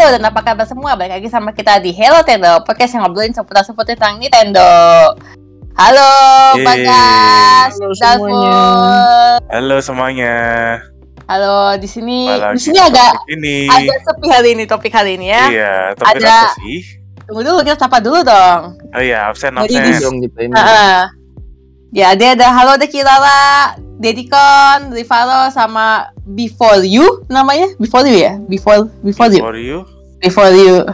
Halo dan apa kabar semua? Balik lagi sama kita di Hello Tendo, podcast yang ngobrolin seputar-seputar tentang Nintendo. Halo, Yeay. Bagas, Halo semuanya. Halo semuanya. Halo, di sini di sini agak ini. agak sepi hari ini topik hari ini ya. Iya, topik Ada- apa sih? Tunggu dulu, kita sapa dulu dong. Oh iya, absen Jadi absen. di- dong kita ini. Heeh. Ya, dia ada halo ada Kilala, Dedikon, Rivalo sama Before You namanya? Before You ya? Before Before You. For you. Before You.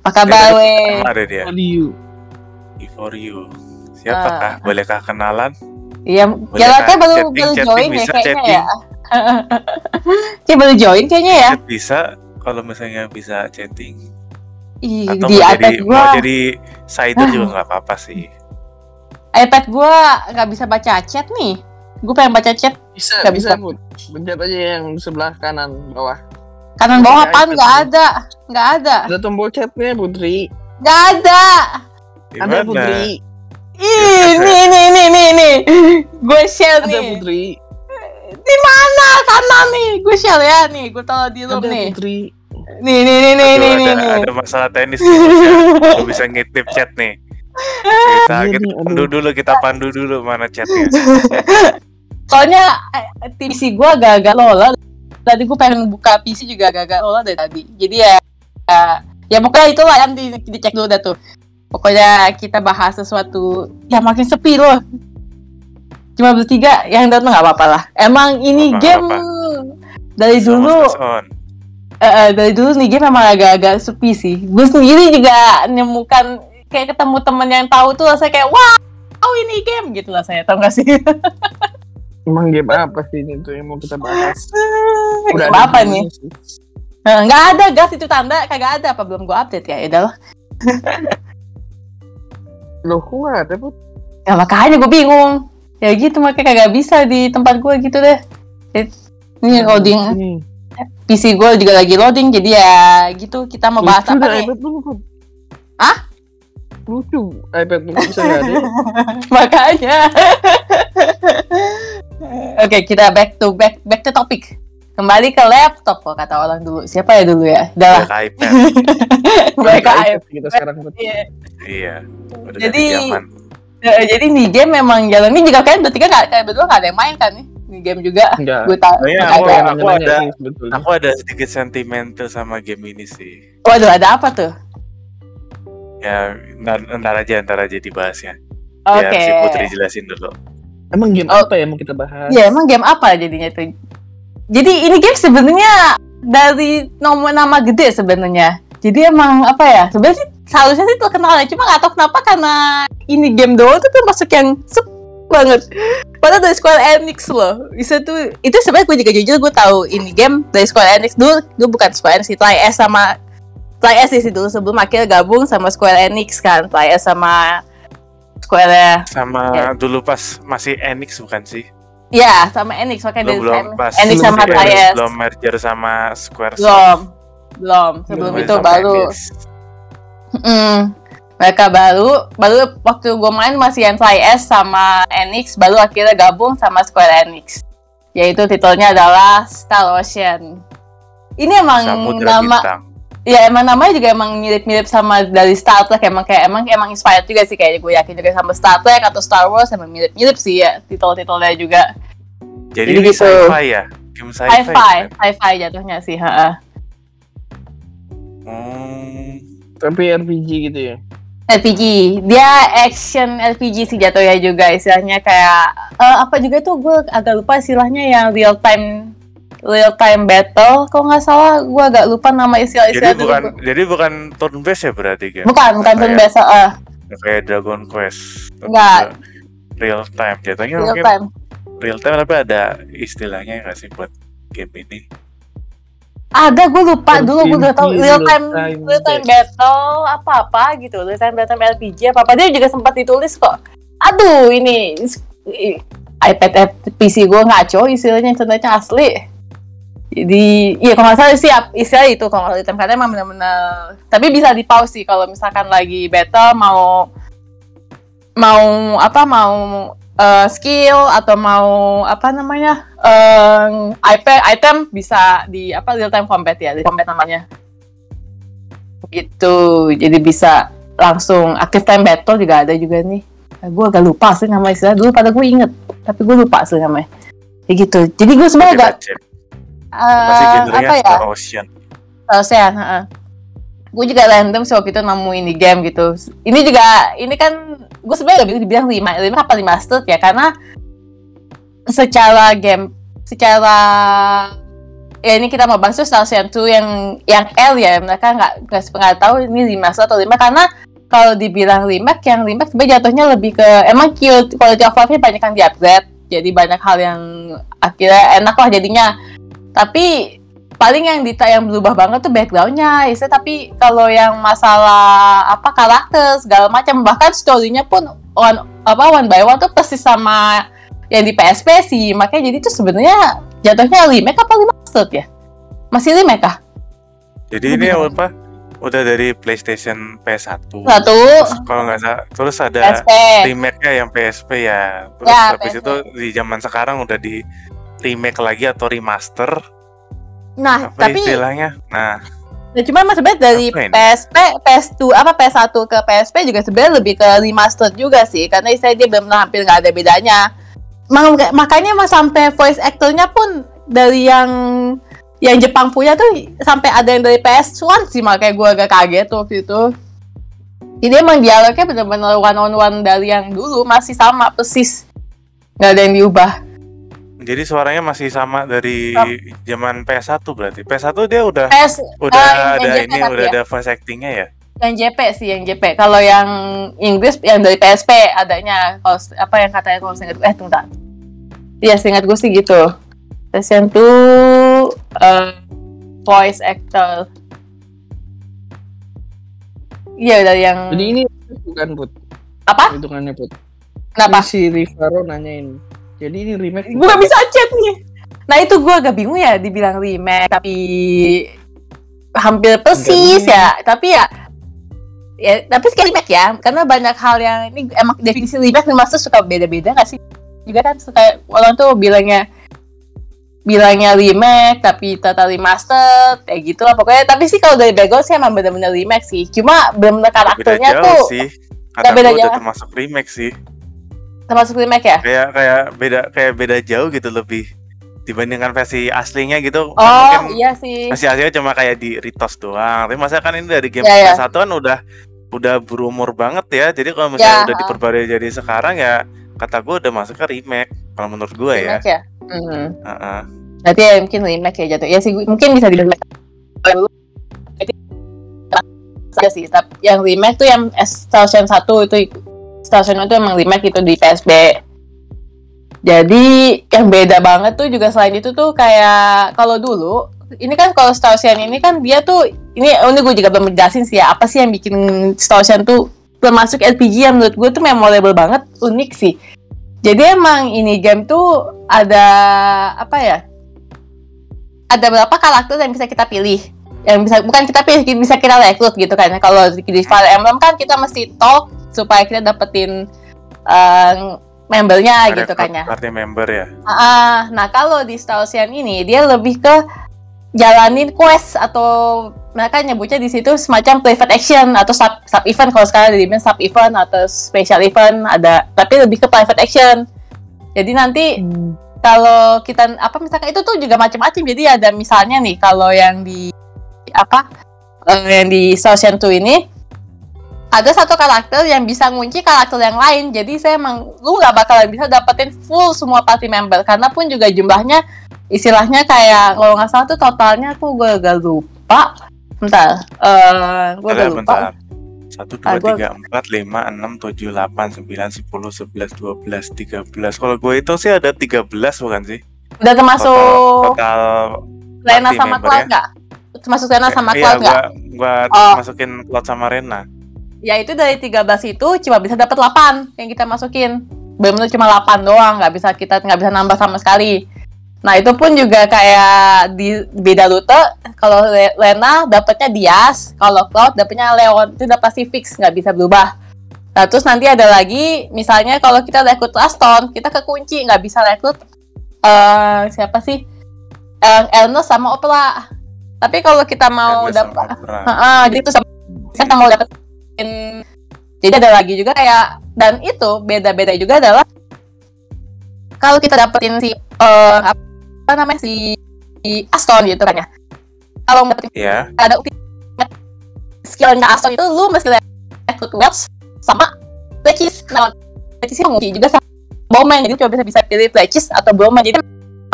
Apa kabar, Beda weh? Nama ada dia. Audio. For you. Siapakah? Ah. Bolehkah kenalan? Iya, kayak baru Chatting, baru chatting join ya bisa, kayaknya chatting. ya. Kayak baru join kayaknya ya. Chat Bisa kalau misalnya bisa chatting. Ih, Atau di mau jadi gua, mau jadi sider juga nggak apa-apa sih. iPad gua nggak bisa baca chat nih. Gue pengen baca chat Bisa, Nggak bisa, bisa. Pencet aja yang sebelah kanan bawah. kanan bawah apaan nggak nih. ada, nggak ada, Ada tombol chatnya, Putri. nggak ada. Ada? Putri. Ih, nih nih nih nih nih. Gue share Ada nih. Putri. Di mana kanan nih? Gue share ya nih. Gue taruh di room Ada nih. Putri. Nih nih nih nih Aduh, nih ada, nih. nih. ada masalah teknis ya. Nggak bisa ngintip chat nih. Kita, kita pandu dulu, kita pandu dulu mana chatnya. Soalnya eh, PC gue agak-agak lola. Tadi gue pengen buka PC juga agak-agak lola dari tadi. Jadi ya, ya, ya pokoknya itulah yang di, dicek dulu dah tuh. Pokoknya kita bahas sesuatu yang makin sepi loh. Cuma bertiga yang datang nggak apa-apa lah. Emang ini Apa-apa, game dari So, dulu. Eh, eh, dari dulu nih game memang agak-agak sepi sih. Gue sendiri juga nemukan kayak ketemu temen yang tahu tuh rasanya kayak wah, oh ini game gitu lah saya tau gak sih? Emang game apa sih ini tuh yang mau kita bahas? Game ada apa gamenya nih? Nggak ada gas itu tanda kagak ada apa belum gue update ya? Udah lah. Loh, kok nggak ada, Put? Ya makanya gue bingung. Ya gitu makanya kagak bisa di tempat gue gitu deh. Eh, Ini loading Nih. PC gue juga lagi loading jadi ya gitu kita mau bahas Lucu apa dah nih? Hah? Lucu. iPad lu kok bisa nggak ada. makanya oke kita back to back back to topic kembali ke laptop kok kata orang dulu siapa ya dulu ya udah ke iPad. kembali ke iPad kita sekarang. Iya. Iya. Udah Jadi-. Eh, jadi nih game memang jalan ini juga kalian bertiga nggak kalian berdua nggak ada yang main kan nih Ini game juga Enggak. gue tahu Oh iya, aku- ada. aku Nanya-nanya ada-. Aku ada sedikit sentimental sama game ini sih. waduh ada apa tuh Ya, ntar, ntar aja, ntar aja dibahasnya. oke Biar si Putri jelasin dulu. Emang game Oh. apa yang mau kita bahas? ya emang game apa jadinya tuh jadi ini game sebenarnya dari nomor nama gede sebenarnya jadi emang apa ya sebenarnya sih seharusnya sih terkenal ya cuma nggak tahu kenapa karena ini game doang tuh termasuk yang sep banget padahal dari Square Enix loh bisa tuh itu sebenarnya gue juga jujur gue tahu ini game dari Square Enix dulu gue bukan Square Enix S sama Tri S sih dulu sebelum akhirnya gabung sama Square Enix kan. Tri S sama Square Sama Ya. dulu pas masih Enix bukan sih? ya sama Enix. Makanya Belum, dari belum. Pas Enix sama Enix, S. belum merger sama Square belum belum. Sebelum Belum, itu baru. Enix. Mm, mereka baru baru waktu gue main masih yang S sama Enix baru akhirnya gabung sama Square Enix. Yaitu titelnya adalah Star Ocean. Ini emang Samudra nama Bintang. Ya emang namanya juga emang mirip-mirip sama dari Star Trek emang kayak emang emang inspired juga sih kayaknya gue yakin juga sama Star Trek atau Star Wars emang mirip-mirip sih ya titel-titelnya juga Jadi, Jadi ini gitu. sci-fi ya? Game sci-fi. sci-fi kan? sci-fi jatuhnya sih ha Hmm, Tapi RPG gitu ya. RPG dia action RPG sih jatuhnya juga istilahnya kayak eh, apa juga tuh gue agak lupa istilahnya yang real time real time battle kalau nggak salah gue agak lupa nama istilah-istilah jadi itu. bukan jadi bukan turn based ya berarti game? bukan bukan turn biasa eh Kayak Dragon Quest. Enggak. nggak Real time jatuhnya real mungkin time real time tapi ada istilahnya nggak sih buat game ini? ada gue lupa dulu gue udah tahu RPG, real time real time real time battle apa apa gitu real time battle RPG apa apa dia juga sempat ditulis kok aduh ini iPad PC gue ngaco istilahnya internetnya asli jadi iya kalau nggak salah sih istilah itu kalau real time karena emang benar-benar tapi bisa di pause sih kalau misalkan lagi battle mau mau apa mau eh, skill atau mau apa namanya eh, item item bisa di apa real time combat ya di combat namanya. Gitu. Jadi bisa langsung active time battle juga ada juga nih. Gue agak lupa sih nama istilah. Dulu pada gue inget tapi gue lupa sih namanya. Kayak gitu. Jadi gue sebenarnya agak Cek. Pasti eh, genrenya apa ya Star Ocean. ASEAN gue juga random sih waktu itu nemu ini game gitu ini juga ini kan gue sebenarnya bisa dibilang lima lima apa lima mastered ya karena secara game secara ya ini kita mau bahas tuh Star Ocean 2 yang yang L ya mereka nggak nggak nggak tahu ini lima atau lima karena kalau dibilang remake yang remake sebenarnya jatuhnya lebih ke emang cute quality of life-nya banyak yang di upgrade jadi banyak hal yang akhirnya enak lah jadinya tapi paling yang dita yang berubah banget tuh backgroundnya istilah tapi kalau yang masalah apa karakter segala macam bahkan storynya pun one apa one by one tuh persis sama yang di PSP sih makanya jadi tuh sebenarnya jatuhnya remake apa remastered ya masih remake kah Jadi ini Lebih apa? Udah dari PlayStation PS1. satu kalau nggak salah, terus ada remake-nya yang PSP ya. Terus Ya, habis PSP. itu di zaman sekarang udah di remake lagi atau remaster nah apa tapi istilahnya? Nah, Ya, cuma mas sebenarnya dari ini? PSP, PS2 apa PS1 ke PSP juga sebenarnya lebih ke remastered juga sih karena istilahnya dia belum hampir nggak ada bedanya. Mak- makanya mas sampai voice actornya pun dari yang yang Jepang punya tuh sampai ada yang dari PS1 sih makanya gue agak kaget waktu itu. Jadi emang dialognya bener-bener one on one dari yang dulu masih sama persis nggak ada yang diubah. Jadi suaranya masih sama dari Oh. zaman PS1 berarti. PS1 dia udah PS udah Ah, yang ada JP ini tapi udah ya. ada voice actingnya ya. yang JP sih yang JP kalau yang Inggris yang dari PSP adanya kalau apa yang katanya kalau seingat eh tunggu iya seingat gue sih gitu terus yang tuh eh, voice actor iya dari yang Jadi ini bukan put apa hitungannya put. kenapa Ini si Rivaro nanyain. Jadi ini remake. gue gak bisa chat nih nah itu gue agak bingung ya dibilang remake tapi hampir persis ya tapi ya ya tapi sekali remake ya karena banyak hal yang ini emang definisi remake master suka beda-beda gak sih juga kan suka orang tuh bilangnya bilangnya remake tapi total remastered kayak gitu lah pokoknya tapi sih kalau dari background sih emang bener-bener remake sih cuma bener-bener Beda karakternya jauh tuh sih. Kata beda udah jauh. termasuk remake sih. Termasuk remake ya Kayak kayak beda kayak beda jauh gitu lebih dibandingkan versi aslinya gitu. kan oh mungkin iya sih versi aslinya cuma kayak di retos doang. Tapi masa kan ini dari game Iya, iya. PS1 kan udah udah berumur banget ya. Jadi kalau misalnya Ya, udah diperbarui jadi sekarang ya kata gue udah masuk ke remake kalau menurut gue ya. remake ya Mhm. Heeh. Berarti ya mungkin remake ya jatuh. Ya sih mungkin bisa di remake. Saja sih. Tapi yang remake tuh yang Station 1 itu Station itu emang remake itu di PSP. Jadi yang beda banget tuh juga selain itu tuh kayak kalau dulu ini kan kalau Station ini kan dia tuh ini ini gue juga belum jelasin sih ya apa sih yang bikin Station tuh termasuk RPG yang menurut gue tuh memorable banget unik sih. Jadi emang ini game tuh ada apa ya? ada berapa karakter yang bisa kita pilih yang bisa bukan kita pilih bisa kita rekrut gitu kan kalau di Fire Emblem kan kita mesti talk supaya kita dapetin eh, membernya gitu kan ya. Party member ya. Ah, nah kalau di Star Ocean ini dia lebih ke jalanin quest atau mereka nyebutnya di situ semacam private action atau sub, sub event. Kalau sekarang dibilang sub event atau special event ada tapi lebih ke private action. Jadi nanti Hmm. kalau kita apa misalkan itu tuh juga macam-macam. Jadi ada misalnya nih kalau yang di apa eh, yang di Ocean 2 ini ada satu karakter yang bisa ngunci karakter yang lain jadi saya emang lu nggak bakalan bisa dapetin full semua party member karena pun juga jumlahnya istilahnya kayak kalau nggak salah tuh totalnya aku gue agak lupa bentar eh gue agak lupa bentar. Satu, Ah, dua, gua- tiga, empat, lima, enam, tujuh, delapan, sembilan, sepuluh, sebelas, dua belas, tiga belas. Kalau gue itu sih ada tiga belas bukan sih? udah termasuk Total, Lena party sama Cloud ya? nggak termasuk Lena sama iya, Cloud nggak gua, gua Oh. masukin Cloud sama Rena. Ya itu dari 13 itu cuma bisa dapat 8 yang kita masukin. Benar-benar cuma 8 doang nggak bisa kita nggak bisa nambah sama sekali. Nah itu pun juga kayak di beda rute. Kalau Le- Lena dapatnya Dias kalau Cloud dapatnya Leon. Itu udah pasti fix nggak bisa berubah. Nah terus nanti ada lagi misalnya kalau kita rekrut Aston kita kekunci nggak bisa rekrut eh siapa sih? Eh, Ernest sama Opera tapi kalau kita mau dapat. Heeh, jadi itu sama kita mau jadi ada lagi juga kayak dan itu beda-beda juga adalah kalau kita dapetin si eh, apa namanya si, si Aston gitu kan ya. Kalau dapetin ya ada skillnya Aston itu lu mesti rekrut Welch sama Lecis nah Lecis yang mungkin juga sama Bowman jadi cuma bisa bisa pilih Lecis atau Bowman. Jadi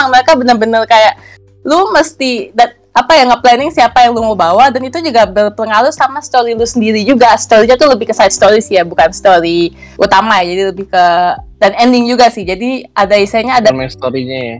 mereka bener-bener kayak lu mesti dat, apa ya nge-planning siapa yang lu mau bawa dan itu juga berpengaruh sama story lu sendiri juga. Story-nya tuh lebih ke side story sih ya bukan story utama ya jadi lebih ke dan ending juga sih. Jadi ada istilahnya ada main story-nya ya.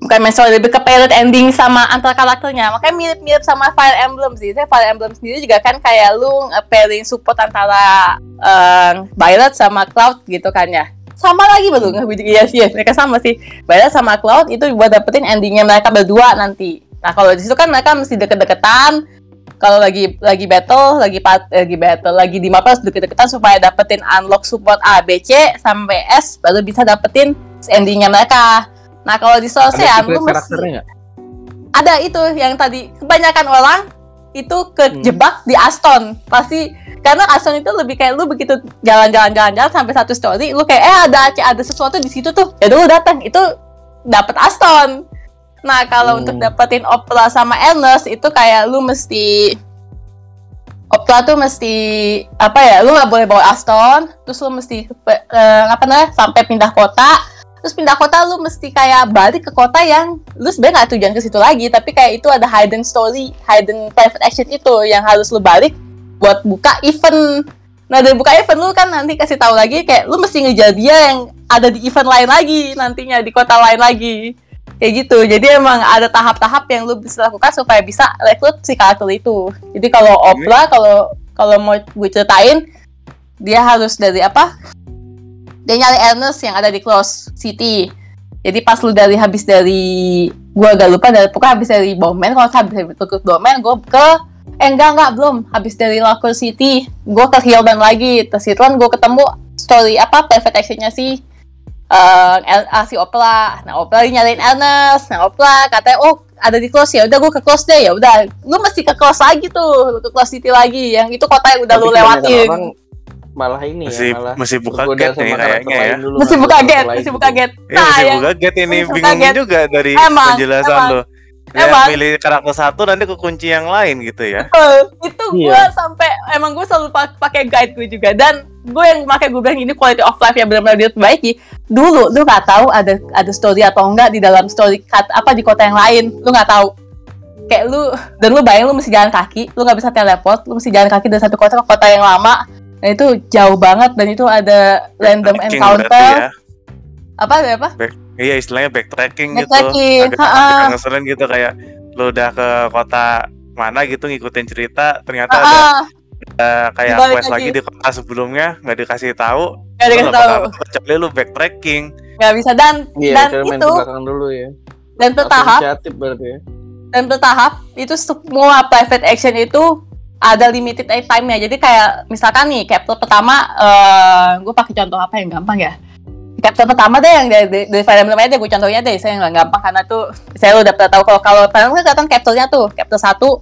bukan main story lebih ke parent ending sama antar karakternya. Makanya mirip-mirip sama Fire Emblem sih. Saya Fire Emblem sendiri juga kan kayak lu uh, pairing support antara uh, Violet sama Cloud gitu kan ya. Sama lagi betul nggak iya sih ya, mereka sama sih. Violet sama Cloud itu buat dapetin endingnya mereka berdua nanti nah kalau di situ kan mereka mesti deket-deketan. Kalau lagi lagi battle lagi pat, lagi battle lagi di map harus deket-deketan supaya dapetin unlock support A B C sampai S baru bisa dapetin endingnya mereka. Nah kalau di secret lu mesti ada itu yang tadi kebanyakan orang itu kejebak di Aston. Pasti karena Aston itu lebih kayak lu begitu jalan-jalan jalan-jalan sampai satu story lu kayak eh ada ada sesuatu di situ tuh. Ya dulu datang itu dapat Aston nah kalau Hmm. untuk dapetin Opera sama Ernest itu kayak lu mesti Opera tuh mesti apa ya lu nggak boleh bawa Aston terus lu mesti eh, apa namanya sampai pindah kota. Terus pindah kota lu mesti kayak balik ke kota yang lu sebenarnya nggak tujuan ke situ lagi tapi kayak itu ada hidden story hidden private action itu yang harus lu balik buat buka event. Nah dari buka event lu kan nanti kasih tahu lagi kayak lu mesti ngejar dia yang ada di event lain lagi nantinya di kota lain lagi kayak gitu. Jadi emang ada tahap-tahap yang lu bisa lakukan supaya bisa rekrut si karakter itu. Jadi kalau Opera kalau kalau mau gue ceritain dia harus dari apa? Dia nyari Ernest yang ada di Close City. Jadi pas lu dari habis dari gua agak lupa dari pokoknya habis dari Bowman kalau habis dari Turkut Bowman gua ke eh enggak enggak belum. Habis dari Locker City gua ke Hilton lagi. Terus Hilton gua ketemu story apa private actionnya si eh El- ah, si Opera nah Opera nyariin Ernest nah Opera katanya oh ada di close ya udah gua ke close deh ya udah lu mesti ke close lagi tuh lu ke close city lagi yang itu kota yang udah Tapi lu lewatin orang malah ini ya, malah mesti buka gate nih kayaknya ya. dulu, mesti nggak buka gate gitu. buka gate Iya nah masih yang buka gate ini masih bingung gate. juga dari Emang, penjelasan emang. lo. Ya Emang. pilih karakter satu nanti kekunci yang lain gitu ya. Betul. itu Iya. gue sampai emang gue selalu pa- pakai guide gue juga. Dan gue yang pakai gue bilang ini quality of life yang benar-benar diperbaiki. Dulu lu nggak tahu ada ada story atau enggak di dalam story kat, apa di kota yang lain. Lu nggak tahu. Kayak lu dan lu bayang lu mesti jalan kaki lu nggak bisa teleport lu mesti jalan kaki dari satu kota ke kota yang lama. Dan itu jauh banget dan itu ada random encounter. ya. apa ada apa? Iya istilahnya backtracking, Backtracking, gitu. Agak ngeselin gitu kayak lo udah ke kota mana gitu ngikutin cerita ternyata ada ah uh, kayak Balik quest lagi. lagi. di kota sebelumnya nggak dikasih tahu. nggak dikasih tahu kecuali lu backtracking. nggak bisa dan Iya, dan itu dulu ya. dan bertahap Inisiatif berarti ya. dan bertahap itu semua private action itu ada limited time-nya. Jadi kayak misalkan nih chapter pertama eh gue pakai contoh apa yang gampang ya? Chapter pertama deh yang dari, dari, dari Fire Emblem aja gue contohnya deh, saya nggak gampang karena tuh saya udah pernah tahu kalau kalau Fire Emblem kan kelihatan chapternya tuh, chapter satu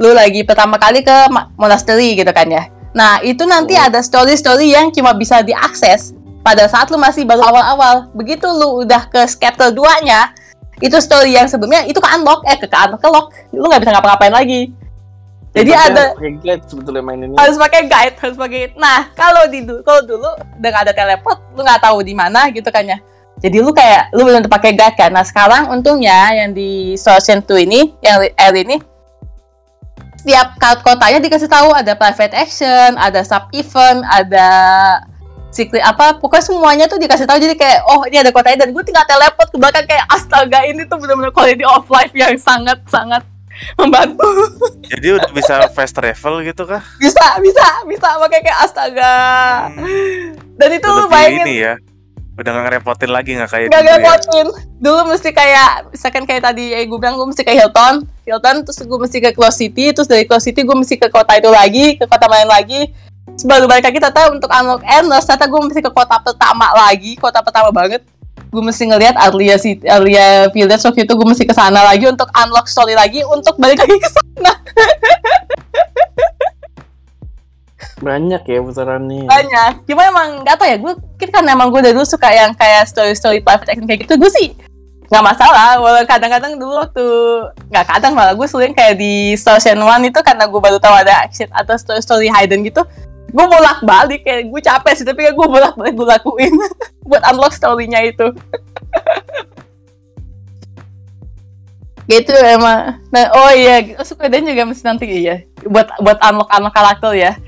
lu lagi pertama kali ke monastery gitu kan ya. Nah itu nanti Hmm. ada story-story yang cuma bisa diakses pada saat lu masih baru awal-awal. Begitu lu udah ke chapter 2-nya, itu story yang sebelumnya itu ke unlock, eh ke, ke unlock, ke lock. Lu nggak bisa ngapa-ngapain lagi. Jadi ada harus pakai guide sebetulnya main ini. harus pakai guide, harus pakai. Nah, kalau di kalau dulu udah nggak ada teleport, lu nggak tahu di mana gitu kan ya. Jadi lu kayak lu belum pakai guide kan. Nah, sekarang untungnya yang di Source 2 ini, yang R ini setiap kat- kotanya dikasih tahu ada private action, ada sub event, ada secret apa pokoknya semuanya tuh dikasih tahu. Jadi kayak oh ini ada kotanya. Dan gue tinggal teleport ke belakang kayak astaga ini tuh benar-benar quality of life yang sangat sangat membantu. Jadi udah bisa fast travel gitu kah? bisa bisa bisa. Pakai kayak astaga. Hmm, dan itu lebih bayangin ini ya. Udah nggak ngerepotin lagi nggak kayak gak dulu ya. ngerepotin. Dulu mesti kayak misalkan kayak tadi ya gue bilang gue mesti ke Hilton. Hilton terus gue mesti ke Close City terus dari Close City gue mesti ke kota itu lagi ke kota lain lagi. Baru balik lagi ternyata untuk unlock endless ternyata gue mesti ke kota pertama lagi kota pertama banget. Gue mesti ngelihat Arlia City, Arlia Village waktu itu gue mesti ke sana lagi untuk unlock story lagi untuk balik lagi ke sana Banyak ya putarannya. banyak. Cuma emang nggak tau ya gue kan emang gue dari dulu suka yang kayak story story private action kayak gitu. Gue sih nggak masalah walau kadang-kadang dulu waktu nggak kadang malah gue sering kayak di Ocean One itu karena gue baru tahu ada action atau story story hidden gitu gue bolak balik kayak gue capek sih tapi gue bolak balik gue lakuin buat unlock storynya itu. Gitu emang. Nah oh iya suka dan juga mesti nanti iya. Buat buat unlock unlock karakter ya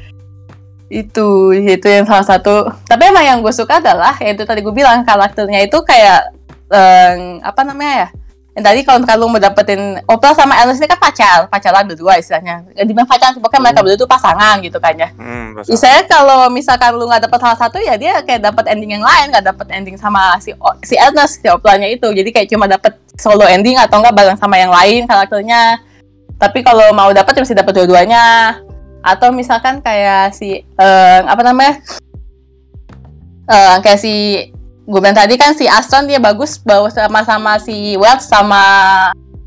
itu itu yang salah satu. Tapi emang yang gue suka adalah yang itu tadi gue bilang karakternya itu kayak em, apa namanya ya? Yang tadi kalau lu mau dapetin Opal sama Alice ini kan pacar pacaran berdua istilahnya. Di pacaran pokoknya mereka berdua itu pasangan gitu kan ya. Hmm, Misalnya kalau misalkan lu nggak dapet salah satu ya dia kayak dapet ending yang lain nggak dapet ending sama si si Ernest si Opalnya itu. Jadi kayak cuma dapet solo ending atau enggak bareng sama yang lain karakternya. Tapi kalau mau dapet ya mesti dapet dua-duanya atau misalkan kayak si eh, apa namanya? Eh, kayak si gue bilang tadi kan si Aston dia bagus bawa sama-sama si Wells sama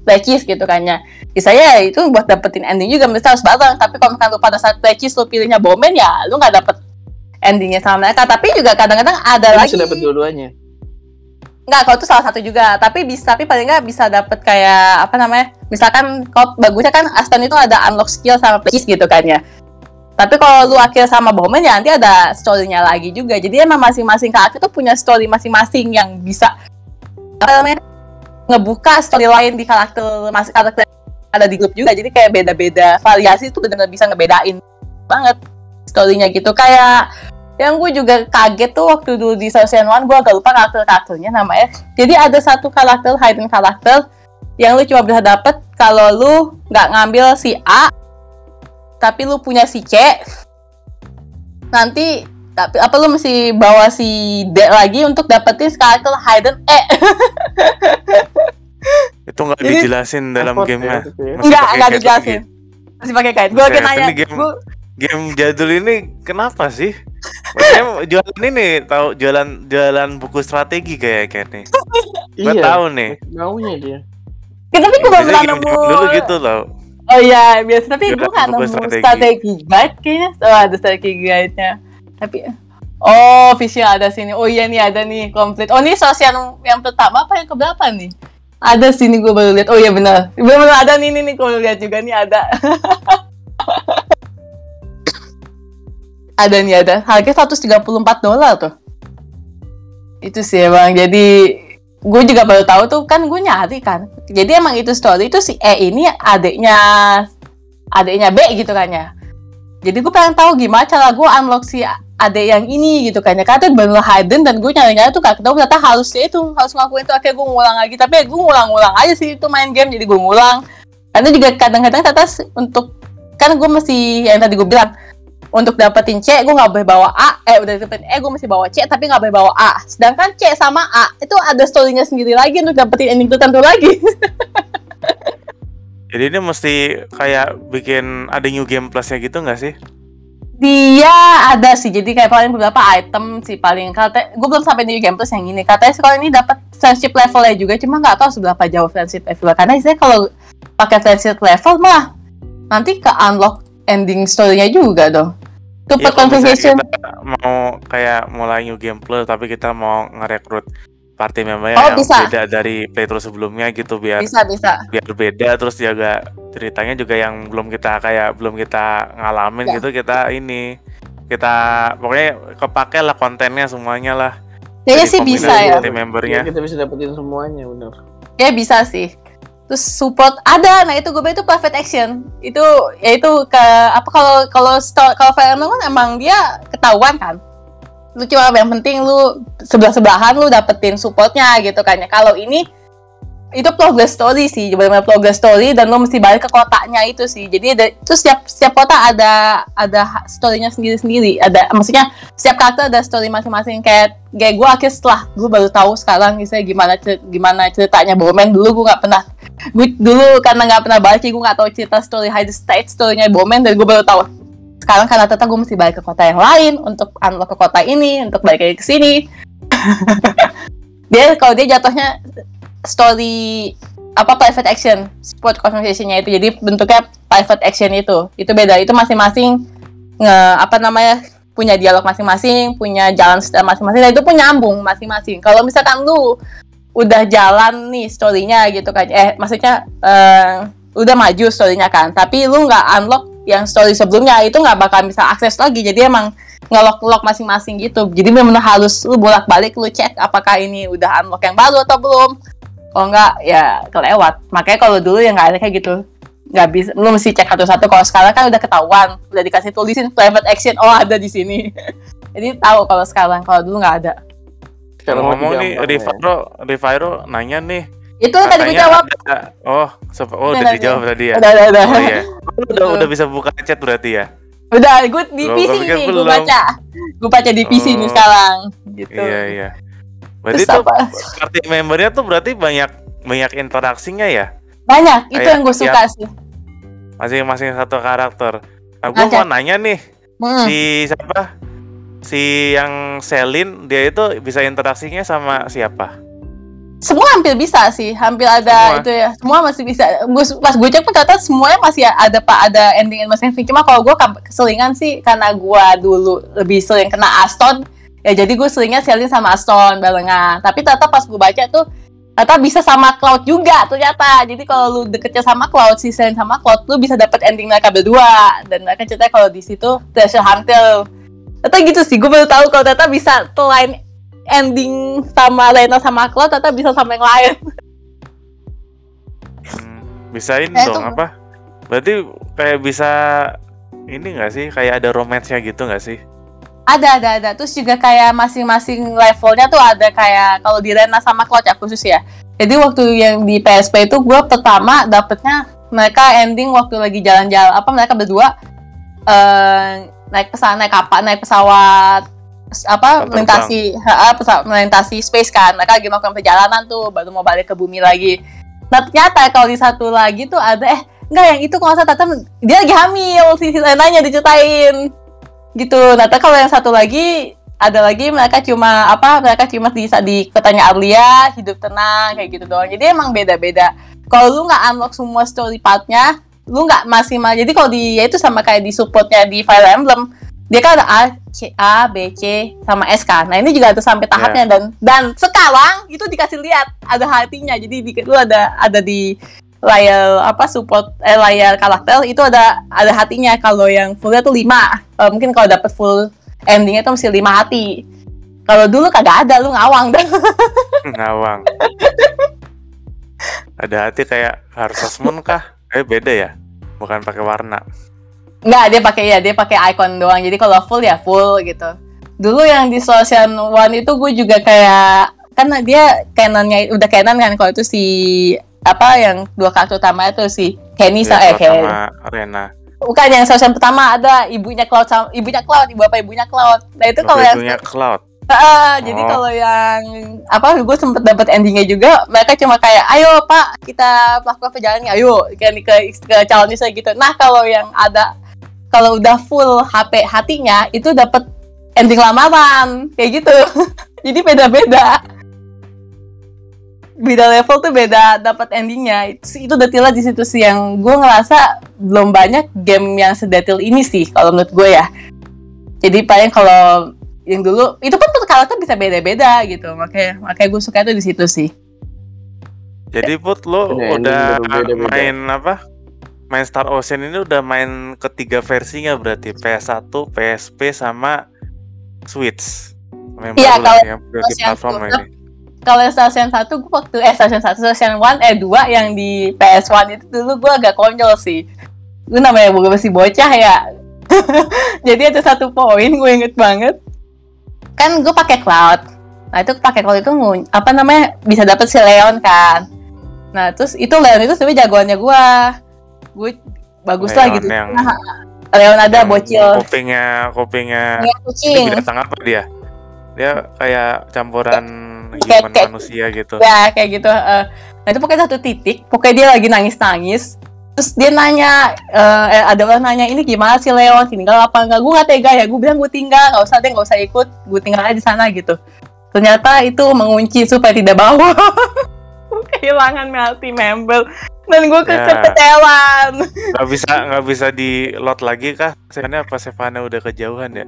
Plekis gitu kan ya. Bisa ya itu buat dapetin ending juga mesti harus bareng. Tapi kalau misalkan lu pada saat Plekis lu pilihnya Bowman ya lu nggak dapet endingnya sama mereka. Tapi juga kadang-kadang ada Dia lagi bisa dapat dua-duanya. Nggak kalau itu salah satu juga. Tapi bisa tapi paling nggak bisa dapet kayak apa namanya misalkan kalau bagusnya kan Aston itu ada unlock skill sama Plekis gitu kan ya. Tapi kalau lu akhir sama Bowman ya nanti ada story-nya lagi juga. Jadi emang masing-masing karakter tuh punya story masing-masing yang bisa apa namanya ngebuka story lain di karakter masing karakter ada di grup juga. Jadi kayak beda-beda variasi itu benar-benar bisa ngebedain banget story-nya gitu. Kayak yang gue juga kaget tuh waktu dulu di Season 1 gue agak lupa karakter-karakternya namanya. Jadi ada satu karakter hidden karakter yang lu cuma bisa dapet kalau lu nggak ngambil si A tapi lu punya si C. Nanti tapi apa lu mesti bawa si D lagi untuk dapetin karakter hidden E. Itu nggak dijelasin dalam ya, gamenya. ya. Pakai enggak kait dijelasin. Masih pakai kait gue Buset, lagi nanya ini game- jadul ini kenapa sih? Maksudnya jualan ini tahu jualan jualan buku strategi kayak kayak nih. Gue Iya. tahu nih. Maunya dia. Ya, tapi gue belum nemu dulu gitu loh. oh iya biasa tapi gue buku nemu strategi. strategi. guide kayaknya oh ada strategi guide-nya tapi oh visual ada sini oh iya nih ada nih komplit oh ini sos yang yang pertama apa yang keberapa nih ada sini gue baru lihat oh iya benar benar ada nih nih nih kalau lihat juga nih ada ada nih ada. Harganya 134 dolar tuh. Itu sih emang. Jadi gue juga baru tahu tuh kan gue nyari kan. Jadi emang itu story itu si E ini adiknya adiknya B gitu kan ya. Jadi gue pengen tahu gimana cara gue unlock si adik yang ini gitu kan ya. Karena itu bener hidden dan gue nyari-nyari tuh gak ketemu ternyata harusnya itu harus ngelakuin itu. Akhirnya gue ngulang lagi. Tapi ya gue ngulang-ngulang aja sih itu main game. Jadi gue ngulang. Karena juga kadang-kadang ternyata untuk kan gue mesti yang tadi gue bilang untuk dapetin C gue nggak boleh bawa A. Eh udah dapetin E gue mesti bawa C tapi nggak boleh bawa A. Sedangkan C sama A itu ada storynya sendiri lagi untuk dapetin ending tertentu lagi. Jadi ini mesti kayak bikin ada new game plusnya gitu nggak sih? dia ada sih. Jadi kayak paling beberapa item sih paling. Kata gue belum sampai di game plus yang ini. Katanya sih kalau ini dapat friendship levelnya juga cuma nggak tahu seberapa jauh friendship level karena saya kalau pakai friendship level mah nanti ke unlock ending story-nya juga dong. Itu Ya, conversation. kita mau kayak mulai new game plus tapi kita mau ngerekrut party membernya Oh, yang bisa. beda dari playthrough sebelumnya gitu biar bisa bisa. biar beda. Terus juga ceritanya juga yang belum kita kayak belum kita ngalamin Ya. gitu kita ini kita pokoknya kepake lah kontennya semuanya lah. Kayaknya sih bisa ya. membernya. Iya, kita bisa dapetin semuanya bener. ya bisa sih terus support ada. Nah itu gue itu perfect action. Itu ya itu ke apa kalau kalau kalau Emblem kan emang dia ketahuan kan? Lu cuma yang penting lu sebelah sebelahan lu dapetin supportnya gitu kan. Ya kalau ini itu progress story sih benar-benar progress story dan lu mesti balik ke kotaknya itu sih. Jadi ada terus setiap setiap kota ada ada storynya sendiri-sendiri. Ada maksudnya setiap karakter ada story masing-masing. Kayak kayak gue akhirnya setelah gue baru tahu sekarang misalnya gimana cer- gimana ceritanya Bowman. Dulu gue nggak pernah gue dulu karena nggak pernah baca gue nggak tahu cerita story hide state storynya Bowman. Dan gue baru tahu sekarang karena ternyata gue mesti balik ke kota yang lain untuk unlock ke kota ini untuk balik lagi ke sini. Dia kalau dia jatuhnya story apa private action sport conversationnya itu jadi bentuknya private action itu itu beda itu masing-masing nge apa namanya punya dialog masing-masing, punya jalan style masing-masing, dan itu pun nyambung masing-masing. Kalau misalkan lu udah jalan nih story-nya gitu kan, eh maksudnya eh, udah maju story-nya kan, tapi lu nggak unlock yang story sebelumnya itu nggak bakal bisa akses lagi. Jadi emang ngelok-ngelok masing-masing gitu. Jadi benar harus lu bolak-balik lu cek apakah ini udah unlock yang baru atau belum. Kalau nggak ya kelewat. Makanya kalau dulu ya nggak ada kayak gitu nggak bisa lu mesti cek satu-satu kalau sekarang kan udah ketahuan udah dikasih tulisin private action oh ada di sini jadi tahu kalau sekarang kalau dulu nggak ada Kalau ngomong nih, ya. Rivaro, Rivaro nanya nih. itu tadi gue jawab ada- oh, oh Udah, dijawab tadi ya. udah udah udah Oh iya. Udah udah bisa buka chat berarti ya. udah gue di Loh, PC nih gue belum. baca gue baca di PC nih Oh. sekarang gitu Iya iya. Berarti Terus tuh apa? party membernya tuh berarti banyak banyak interaksinya ya. banyak itu Kayak yang gue suka sih Masing-masing satu karakter. Nah, gue mau nanya nih, Hmm. si siapa? Si yang Selin dia itu bisa interaksinya sama siapa? semua hampir bisa sih hampir ada Semua. itu ya semua masih bisa Gua- pas gue cek pun ternyata semuanya masih ada pak ada ending masing-masing cuma kalau gue keselingan sih karena gue dulu lebih sering kena Aston ya jadi gue seringnya selling sama Aston barengan tapi ternyata pas gue baca tuh ternyata bisa sama Cloud juga ternyata jadi kalau lu deketnya sama Cloud si selling sama Cloud lu bisa dapat ending mereka berdua dan mereka cerita kalau di situ treasure hunter ternyata gitu sih gue baru tahu kalau ternyata bisa selain ending sama Lena sama Cloud ternyata bisa sama yang lain Hmm, bisain Eh, dong tuh. apa? Berarti kayak bisa ini nggak sih? Kayak ada romance-nya gitu nggak sih? Ada, ada, ada. Terus juga kayak masing-masing levelnya tuh ada kayak kalau di Rena sama ya khusus ya. Jadi waktu yang di PSP itu gue pertama dapetnya mereka ending waktu lagi jalan-jalan apa mereka berdua eh naik pesawat naik kapal naik pesawat apa melintasi ha, pesawat melintasi space kan mereka lagi melakukan perjalanan tuh baru mau balik ke bumi lagi nah ternyata kalau di satu lagi tuh ada eh enggak yang itu kalau salah ternyata dia lagi hamil si Lenanya diceritain gitu. Nah ternyata kalau yang satu lagi ada lagi mereka cuma apa mereka cuma bisa di kotanya Arlia hidup tenang kayak gitu doang. Jadi emang beda-beda. Kalau lu nggak unlock semua story partnya lu nggak maksimal. Jadi kalau di ya itu sama kayak di supportnya di Fire Emblem dia kan ada A, C, A, B, C, sama S kan. Nah ini juga ada sampai tahapnya dan dan sekarang itu dikasih lihat ada hatinya. Jadi di, lu ada ada di layar apa support eh, layar karakter itu ada ada hatinya. Kalau yang fullnya tuh 5 mungkin kalau dapet full endingnya tuh mesti 5 hati. Kalau dulu kagak ada, lu ngawang dah. Ngawang. ada hati kayak Harvest Moon kah? Eh beda ya? Bukan pakai warna. Enggak, dia pakai ya, dia pakai icon doang. Jadi kalau full ya full gitu. Dulu yang di Solution One itu gue juga kayak kan dia canonnya udah canon kan kalau itu si apa yang dua karakter utama itu si Kenny Iya, sama eh Kenny. Rena. Bukan yang Solution pertama ada ibunya Cloud sama ibunya Cloud, ibu apa ibunya Cloud. Nah itu kalau yang Begitu Cloud. Ah, jadi Oh. kalau yang apa gue sempet dapat endingnya juga mereka cuma kayak ayo pak kita melakukan perjalanan ayo ke ke, ke calon saya gitu nah kalau yang ada kalau udah full HP hatinya itu dapat ending lamaran kayak gitu jadi beda-beda beda level tuh beda dapat endingnya itu itu detailnya di situ sih yang gue ngerasa belum banyak game yang sedetil ini sih kalau menurut gue ya jadi paling kalau yang dulu itu pun karakter bisa beda-beda gitu makanya makanya gue suka itu di situ sih Jadi Put lo ending udah main apa? Main Star Ocean ini udah main ketiga versinya berarti PS1, PSP sama Switch. Main Iya, kalau yang Ocean platform ini. Kalau Station 1 gue waktu eh Station 1 Station 1 eh 2 yang di PS1 itu dulu gue agak konyol sih. Gue namanya gue masih bocah ya? Jadi ada satu poin gue inget banget. Kan gue pakai cloud. Nah itu pakai cloud itu apa namanya bisa dapet si Leon kan. Nah terus itu Leon itu sebenarnya jagoannya gue gue bagus lah Leon gitu. yang- Nah, Leon ada Yang bocil. Kupingnya, kupingnya ini kucing. binatang apa dia? Dia kayak campuran Kayak- human kayak- manusia gitu. ya kayak gitu eh. nah itu pokoknya satu titik pokoknya dia lagi nangis nangis terus dia nanya eh, eh, ada orang nanya ini gimana sih Leon tinggal apa enggak gue nggak tega ya gue bilang gue tinggal nggak usah deh nggak usah ikut gue tinggal aja di sana gitu ternyata itu mengunci supaya tidak bawa kehilangan multi member Dan gue Ya. kekecewan. nggak bisa nggak bisa di load lagi kah? Sebenarnya apa Sevana udah kejauhan ya?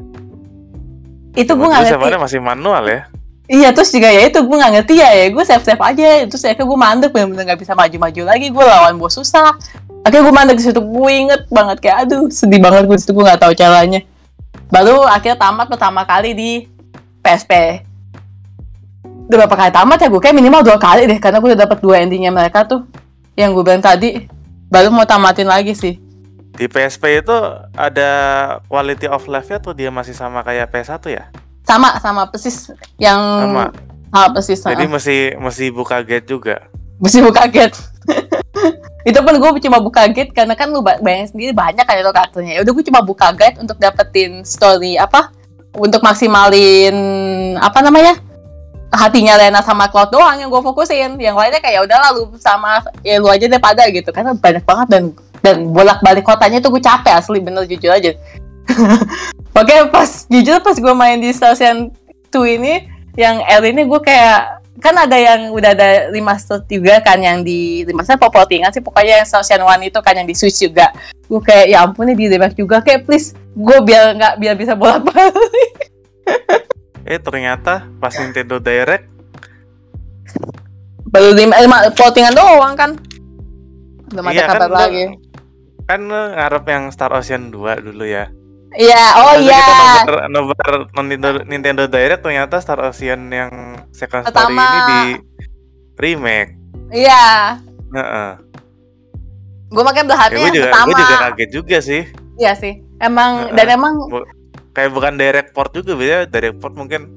Itu gue nggak ngerti. Sevana masih manual ya? Iya terus juga ya itu gue nggak ngerti ya ya gue save save aja. Terus akhirnya gue mandek bener-bener nggak bisa maju-maju lagi. Gue lawan bos susah. Akhirnya gue mandek di situ gue inget banget kayak aduh sedih banget gue situ gue nggak tahu caranya. Baru akhirnya tamat pertama kali di PSP udah berapa kali tamat ya gue kayak minimal dua kali deh karena gue udah dapet dua endingnya mereka tuh yang gue bilang tadi. Baru mau tamatin lagi sih. Di PSP itu ada quality of life-nya tuh dia masih sama kayak PS1 ya? Sama sama persis yang Sama. sama persis Jadi sama. mesti mesti buka gate juga. mesti buka gate itu pun gue cuma buka gate karena kan lu ba- bayangin sendiri banyak kan itu karakternya ya udah gue cuma buka gate untuk dapetin story apa untuk maksimalin apa namanya hatinya Lena sama Cloud doang yang gue fokusin yang lainnya kayak "Ya udah lalu sama ya lu aja deh pada gitu karena banyak banget dan dan bolak balik kotanya tuh gue capek asli bener jujur aja Oke pas jujur pas gue main di Station 2 ini yang L ini gue kayak kan ada yang udah ada remaster juga kan yang di remaster pop postingan sih pokoknya yang Station One itu kan yang di Switch juga. Gue kayak ya ampun nih di remake juga. Kayak please gue biar nggak biar bisa bolak balik Eh ternyata pas Nintendo Direct baru di eh, postingan doang kan? Belum ada Iya, kan kabar lu- lagi. kan ngarep yang Star Ocean 2 dulu ya. Iya oh iya kita nobar, Nintendo, Nintendo Direct ternyata Star Ocean yang second story Pertama. ini di remake. iya Heeh. gue makanya Ya, berharapnya gue yang juga pertama gue juga kaget juga sih. iya sih emang Heeh. dan emang Kayak bukan direct port juga beda direct port mungkin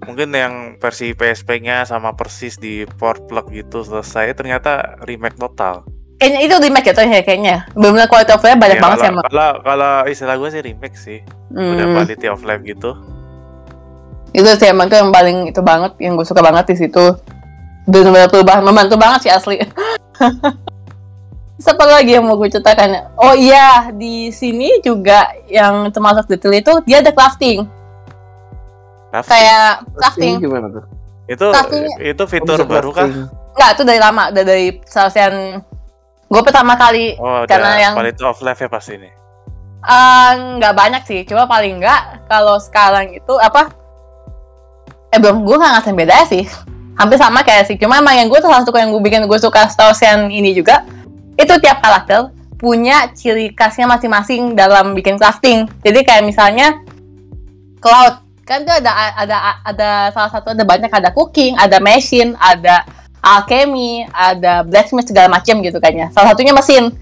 mungkin yang versi PSP-nya sama persis di port plug gitu selesai ternyata remake total. Kayaknya itu remake ya ya kayaknya benar quality of life banyak Ya, banget sih kalau, emang kalau kalau istilah gue sih remake sih. Udah Hmm. quality of life gitu. itu sih emang tuh yang paling itu banget yang gue suka banget di situ benar-benar perubahan membantu banget sih asli Terus apa lagi yang mau gue ceritakan oh iya di sini juga yang termasuk detail itu dia ada crafting Crafting. kayak Ini crafting gimana tuh? itu crafting- itu fitur baru kah? crafting. nggak itu dari lama udah dari selesaian gue pertama kali Oh, Karena yang- quality of life ya pas ini. Eh, nggak banyak sih cuma paling nggak kalau sekarang itu apa eh belum gue nggak ngerasain beda sih. Hampir sama kayak sih cuma emang yang gue tuh salah satu yang gue bikin gue suka Star Ocean ini juga. Itu tiap karakter punya ciri khasnya masing-masing dalam bikin crafting. Jadi kayak misalnya Cloud kan tuh ada ada ada salah satu ada banyak ada cooking ada machine ada alchemy ada blacksmith segala macam gitu kayaknya. Salah satunya mesin.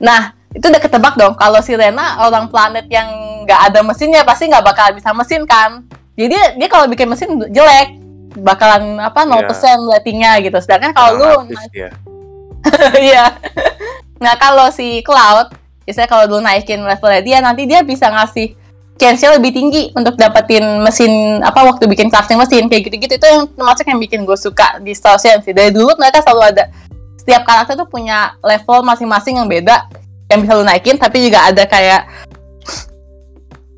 Nah itu udah ketebak dong. Kalau si Rena orang planet yang nggak ada mesinnya pasti nggak bakal bisa mesin kan? Jadi dia kalau bikin mesin jelek. Bakalan apa 0% ratingnya gitu. Sedangkan kalau lu dia. Iya. nah kalau si Cloud, biasanya kalau dulu naikin levelnya dia, nanti dia bisa ngasih chance lebih tinggi untuk dapetin mesin apa waktu bikin crafting mesin kayak gitu-gitu itu yang termasuk yang bikin gue suka di Star Ocean sih. Dari dulu mereka selalu ada setiap karakter tuh punya level masing-masing yang beda yang bisa lu naikin, tapi juga ada kayak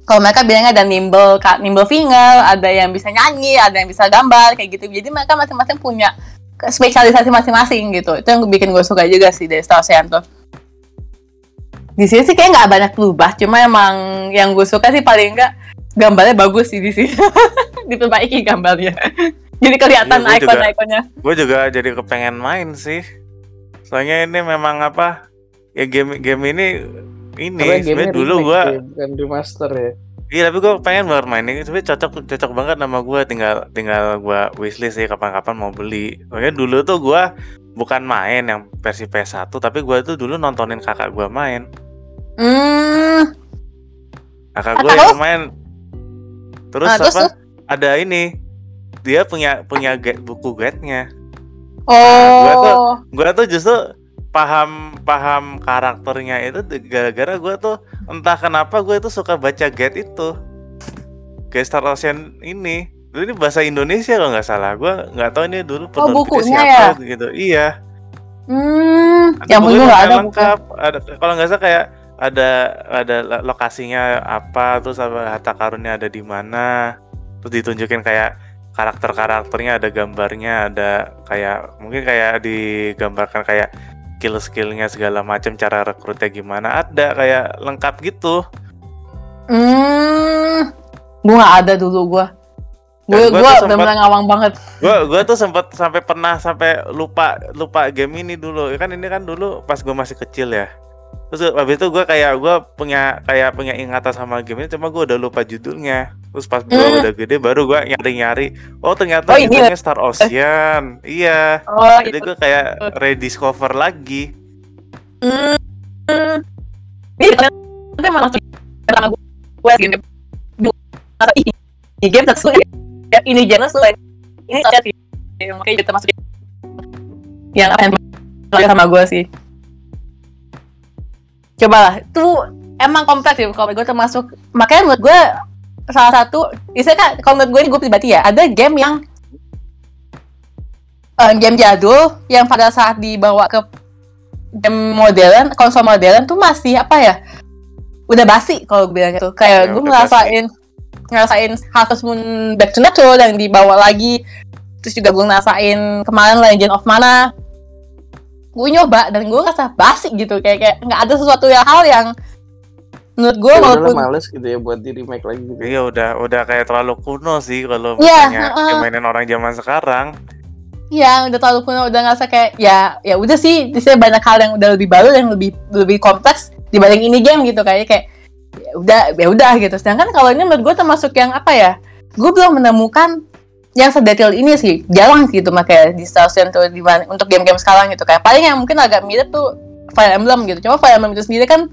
kalau mereka bilangnya ada nimble nimble finger, ada yang bisa nyanyi, ada yang bisa gambar kayak gitu. Jadi mereka masing-masing punya spesialisasi masing-masing gitu. Itu yang bikin gue suka juga sih dari Star Ocean tuh. Di sini sih kayak nggak banyak berubah, cuma emang yang gue suka sih paling nggak gambarnya bagus sih di sini. Diperbaiki gambarnya. Jadi kelihatan Iya, gua juga. ikon-ikonnya. Gue juga jadi kepengen main sih. Soalnya ini memang apa? Ya game game ini ini sebenarnya dulu ya, bukan remaster ya. iya tapi gue pengen banget main ini sebenarnya cocok cocok banget sama gue tinggal tinggal gue wishlist sih kapan-kapan mau beli soalnya dulu tuh gue bukan main yang versi PS1 tapi gue tuh dulu nontonin kakak gue main Hmm, kakak gue terus? yang main. Terus Ah, terus, apa? ada ini. Dia punya punya guide, buku guide-nya oh, gua tuh- gue tuh justru paham paham karakternya itu gara-gara gue tuh entah kenapa gue tuh suka baca guide itu. Guide Star Ocean ini. Dulu ini bahasa Indonesia kalau nggak salah. Gue nggak tahu ini dulu penerbitnya Oh, bukunya siapa gitu. Iya. Hmm, yang punya nggak ada lengkap. ada kalau nggak salah kayak ada ada lo- lokasinya apa terus apa harta karunnya ada di mana terus ditunjukin kayak karakter-karakternya ada gambarnya ada kayak mungkin kayak digambarkan kayak skill-skillnya segala macam cara rekrutnya gimana ada kayak lengkap gitu Hmm, gue nggak ada dulu gue. Gue gua gue tuh udah mulai ngawang banget. gua gua tuh sempet sampai pernah sampai lupa lupa game ini dulu kan ini kan dulu pas gua masih kecil ya terus habis itu gua kayak gua punya kayak punya ingatan sama game ini cuma gua udah lupa judulnya. Terus pas gua Hmm. udah gede baru gua nyari nyari oh ternyata Oh, ini judulnya Star Ocean. Iya. Oh, jadi gua kayak rediscover lagi. Hmm. Ini emang langsung gue game ini game terus ya, ini genre lu ini termasuk yang apa yang sama gue sih. Coba lah, itu emang kompleks sih kalau gue termasuk makanya menurut gue salah satu istilah kan kalau menurut gue ini gue pribadi ya ada game yang eh, game jadul yang pada saat dibawa ke game modern, konsol modern tuh masih apa ya? Udah basi kalau gue bilang gitu. Kayak Ya, gue ngerasain ngerasain Harvest Moon Back to Nature yang dibawa lagi. Terus juga gue ngerasain kemarin Legend of Mana. Gue nyoba dan gue ngerasa basi gitu. Kayak kayak nggak ada sesuatu yang hal yang menurut gue Ya walaupun males gitu ya buat di remake lagi. Gitu. iya udah udah kayak terlalu kuno sih kalau Iya, misalnya heeh. mainin orang zaman sekarang. Ya udah terlalu kuno udah ngerasa kayak ya ya udah sih di sini banyak hal yang udah lebih baru yang lebih lebih kompleks dibanding ini game gitu. Kayak kayak ya udah ya udah gitu. Sedangkan kalau ini menurut gue termasuk yang apa ya? Gue belum menemukan yang sedetail ini sih jarang gitu makanya di Ocean tuh di mana- untuk game-game sekarang gitu kayak paling yang mungkin agak mirip tuh Fire Emblem gitu cuma Fire Emblem itu sendiri kan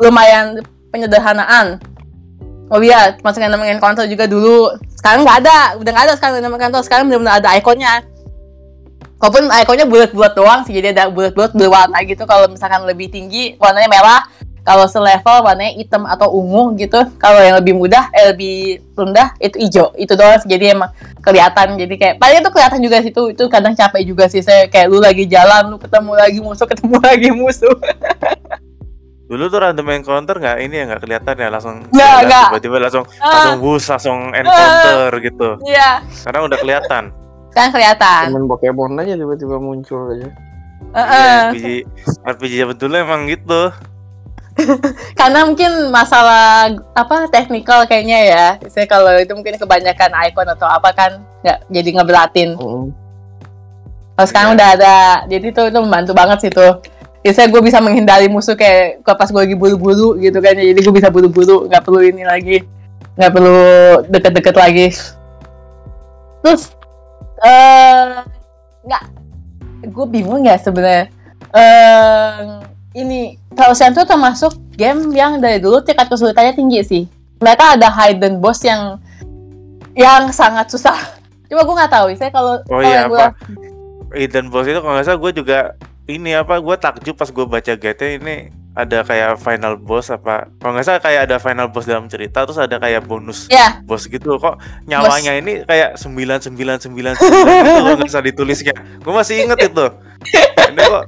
lumayan penyederhanaan Oh iya, masukin namanya counter juga dulu. Sekarang nggak ada, udah nggak ada sekarang namanya counter. Sekarang benar-benar ada ikonnya. Walaupun ikonnya bulat-bulat doang sih, jadi ada bulat-bulat berwarna gitu. Kalau misalkan lebih tinggi, warnanya merah. Kalau selevel, warnanya hitam atau ungu gitu. Kalau yang lebih mudah, eh lebih rendah, itu hijau. Itu doang jadi emang kelihatan. Jadi kayak, paling itu kelihatan juga sih, itu, itu kadang capek juga sih. Saya kayak lu lagi jalan, lu ketemu lagi musuh, ketemu lagi musuh. Dulu tuh random encounter nggak ini ya nggak kelihatan ya langsung tiba-tiba langsung Ah. langsung bus langsung encounter gitu. Iya, Sekarang udah kelihatan. kan kelihatan. Temen Pokemon aja tiba-tiba muncul aja. Heeh. Iya, RPG RPG zaman dulu emang gitu. karena mungkin masalah apa teknikal kayaknya ya. Saya kalau itu mungkin kebanyakan icon atau apa kan nggak jadi ngebelatin. Mm. kalau sekarang Iya. udah ada jadi itu itu membantu banget sih tuh. Biasanya gue bisa menghindari musuh kayak pas gue lagi buru-buru gitu kan jadi gue bisa buru-buru nggak perlu ini lagi nggak perlu deket-deket lagi. Terus eh nggak gue bingung ya sebenarnya. Eh ini Ocean tuh termasuk game yang dari dulu tingkat kesulitannya tinggi sih. Mereka ada hidden boss yang yang sangat susah. Cuma gue nggak tahu saya kalau Oh iya gua- apa? Hidden Boss itu kalau nggak salah gue juga ini apa gue takjub pas gue baca guide ini ada kayak final boss apa. Kalau nggak salah kayak ada final boss dalam cerita terus ada kayak bonus ya bos gitu. Kok nyawanya ini kayak sembilan sembilan sembilan sembilan gitu nggak usah ditulisnya. Gue masih inget itu. Ini kok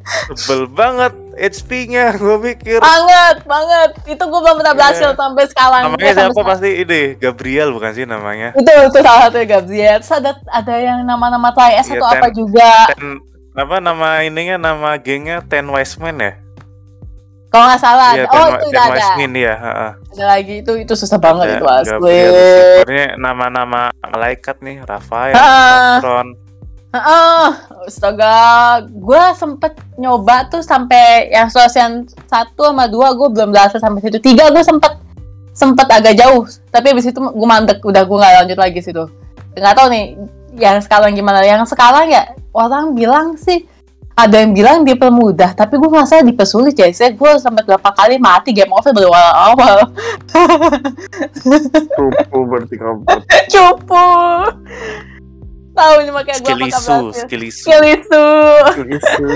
tebel banget HP-nya gue pikir banget banget. Itu gue belum pernah berhasil Iya. sampai sekarang. Namanya Sampai siapa sekarang. pasti ini? Gabriel bukan sih namanya? itu itu salah satu Gabriel. Terus ada ada yang nama-nama Try S Iya, atau apa juga. Ten apa nama ininya nama gengnya Ten Wise Men ya? Kalau nggak salah. Iya, oh itu Ten udah ada. Men ya heeh. ada lagi. Itu itu susah banget Ada itu asli. Gabriel nama-nama malaikat nih Rafael. Patron Heeh, astaga, gue sempet nyoba tuh sampai yang sosial satu sama dua gue belum berhasil sampai situ. Tiga gue sempet sempet agak jauh, tapi abis itu gue mandek, udah gue nggak lanjut lagi situ. Nggak tahu nih, yang sekarang gimana? Yang sekarang ya orang bilang sih ada yang bilang dipermudah, tapi gue merasa dipersulit ya. Saya gue sampai berapa kali mati game over baru awal-awal. Cupu berarti kamu. Cupu. Tahu nih makanya gue skill apakah isu berhasil. skill isu Skill itu. Itu.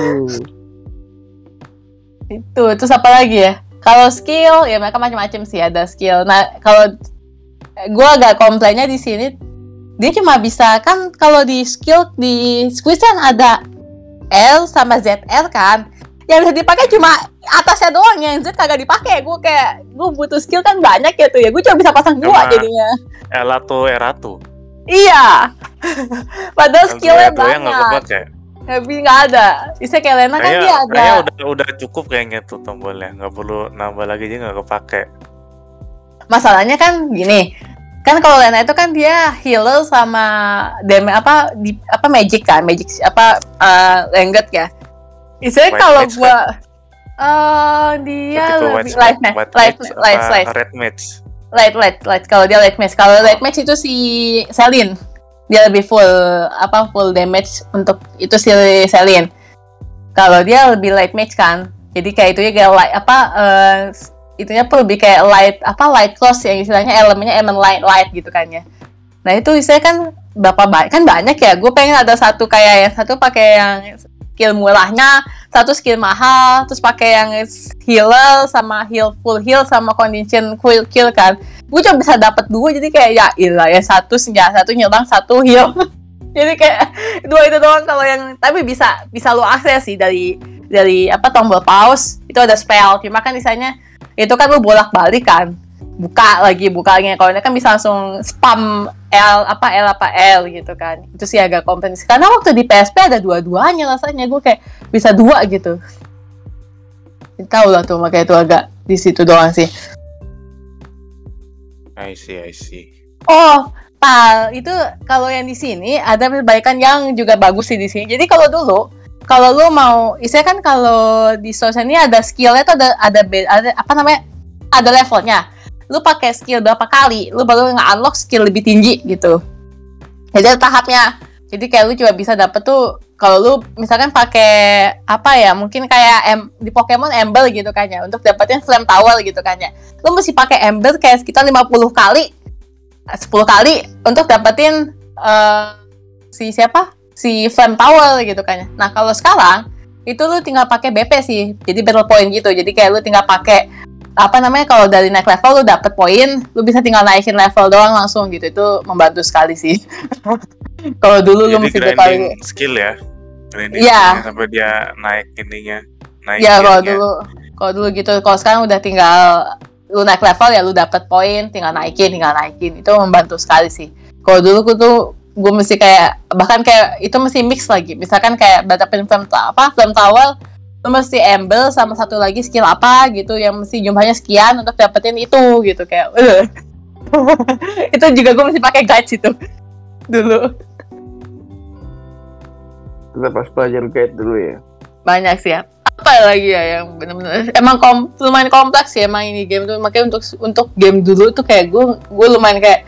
itu terus apa lagi ya? Kalau skill ya mereka macam-macam sih ada skill. Nah kalau gue agak komplainnya di sini dia cuma bisa kan kalau di skill di squeeze kan ada L sama ZR kan? Yang bisa dipakai cuma atasnya doang yang Z kagak dipakai. Gue kayak gue butuh skill kan banyak ya tuh ya. Gue cuma bisa pasang dua jadinya. Elato Eratu iya. Padahal skillnya Elato yang nggak banyak. kepake tapi nggak ada. Bisa kayak Lena kan dia ada. kayaknya udah udah cukup kayaknya tuh tombolnya, nggak perlu nambah lagi aja nggak kepake. masalahnya kan gini kan kalau Lena itu kan dia healer sama dem apa di apa magic kan? Magic apa uh, langgett ya? Istilahnya White kalau gua eh dia Tipe lebih mage- match white light mage light apa light red mage. Light light light. Kalau dia light match. Kalau light match itu si Selin. Dia lebih full apa full damage untuk itu si Selin. Kalau dia lebih light match kan jadi kayak itu ya kayak light apa eh, itunya pun lebih kayak light apa light close yang istilahnya elemennya elemen light light gitu kan ya. Nah itu saya kan berapa banyak kan banyak ya. Gue pengen ada satu kayak yang satu pakai yang skill murahnya satu skill mahal terus pakai yang healer sama heal full heal sama condition full kill kan. Gue cuma bisa dapat dua jadi kayak ya ilah ya satu senjata satu nyerang satu heal. Jadi kayak dua itu doang kalau yang tapi bisa bisa lo akses sih dari dari apa tombol pause itu ada spell. Cuma kan misalnya itu kan lo bolak balik kan. Buka lagi bukanya. Kalau ini kan bisa langsung spam L apa L apa L gitu kan itu sih agak komplain karena waktu di PSP ada dua-duanya rasanya gue kayak bisa dua gitu tahu lah tuh makanya itu agak di situ doang sih I see, I see. Oh, Pal, itu kalau yang di sini ada perbaikan yang juga bagus sih di sini. Jadi kalau dulu, kalau lu mau, saya kan kalau di sosial ini ada skillnya tuh ada ada, ada apa namanya, ada levelnya. Lu pakai skill berapa kali, lu baru nge-unlock skill lebih tinggi gitu. Jadi ada tahapnya. Jadi kayak lu cuma bisa dapet tuh kalau lu misalkan pakai apa ya, mungkin kayak em- di Pokemon Ember gitu kan ya, untuk dapetin Flame Tower gitu kan ya. Lu mesti pakai Ember kayak sekitar 50 kali 10 kali untuk dapetin eh, si siapa? Si Flame Tower gitu kan. Nah, kalau sekarang itu lu tinggal pakai BP sih. Jadi battle point gitu. Jadi kayak lu tinggal pakai apa namanya kalau dari naik level lu dapet poin, lu bisa tinggal naikin level doang langsung gitu. Itu membantu sekali sih. kalau dulu lu mesti grinding skill ya. Grinding Iya. skillnya sampai dia naik ininya. Naik Ya kalau gearnya. dulu kalau dulu gitu. Kalau sekarang udah tinggal lu naik level ya lu dapet poin, tinggal naikin, tinggal naikin. Itu membantu sekali sih. Kalau dulu gue tuh gue mesti kayak bahkan kayak itu mesti mix lagi. Misalkan kayak flame ta- apa flame tower lu mesti amble sama satu lagi skill apa gitu yang mesti jumlahnya sekian untuk dapetin itu gitu kayak "Ugh." itu juga gue mesti pakai guides itu dulu Kita pas belajar guide dulu ya. banyak sih ya apa lagi ya yang bener-bener emang kom lumayan kompleks sih emang ini game tuh makanya untuk untuk game dulu tuh kayak gue gue lumayan kayak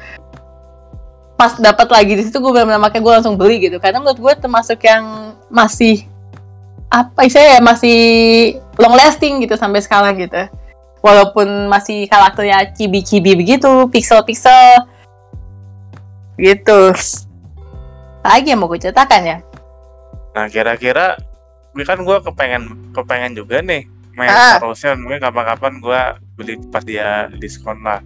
pas dapat lagi di situ gue benar-benar makanya gue langsung beli gitu karena menurut gue termasuk yang masih apa saya ya masih long lasting gitu sampai sekarang gitu. Walaupun masih karakternya cibi-cibi begitu pixel-pixel. Gitu. Lagi yang mau gue ceritakan ya? Nah kira-kira ini kan gue kepengen kepengen juga nih main Ah. Star mungkin kapan-kapan gue beli pas dia diskon lah.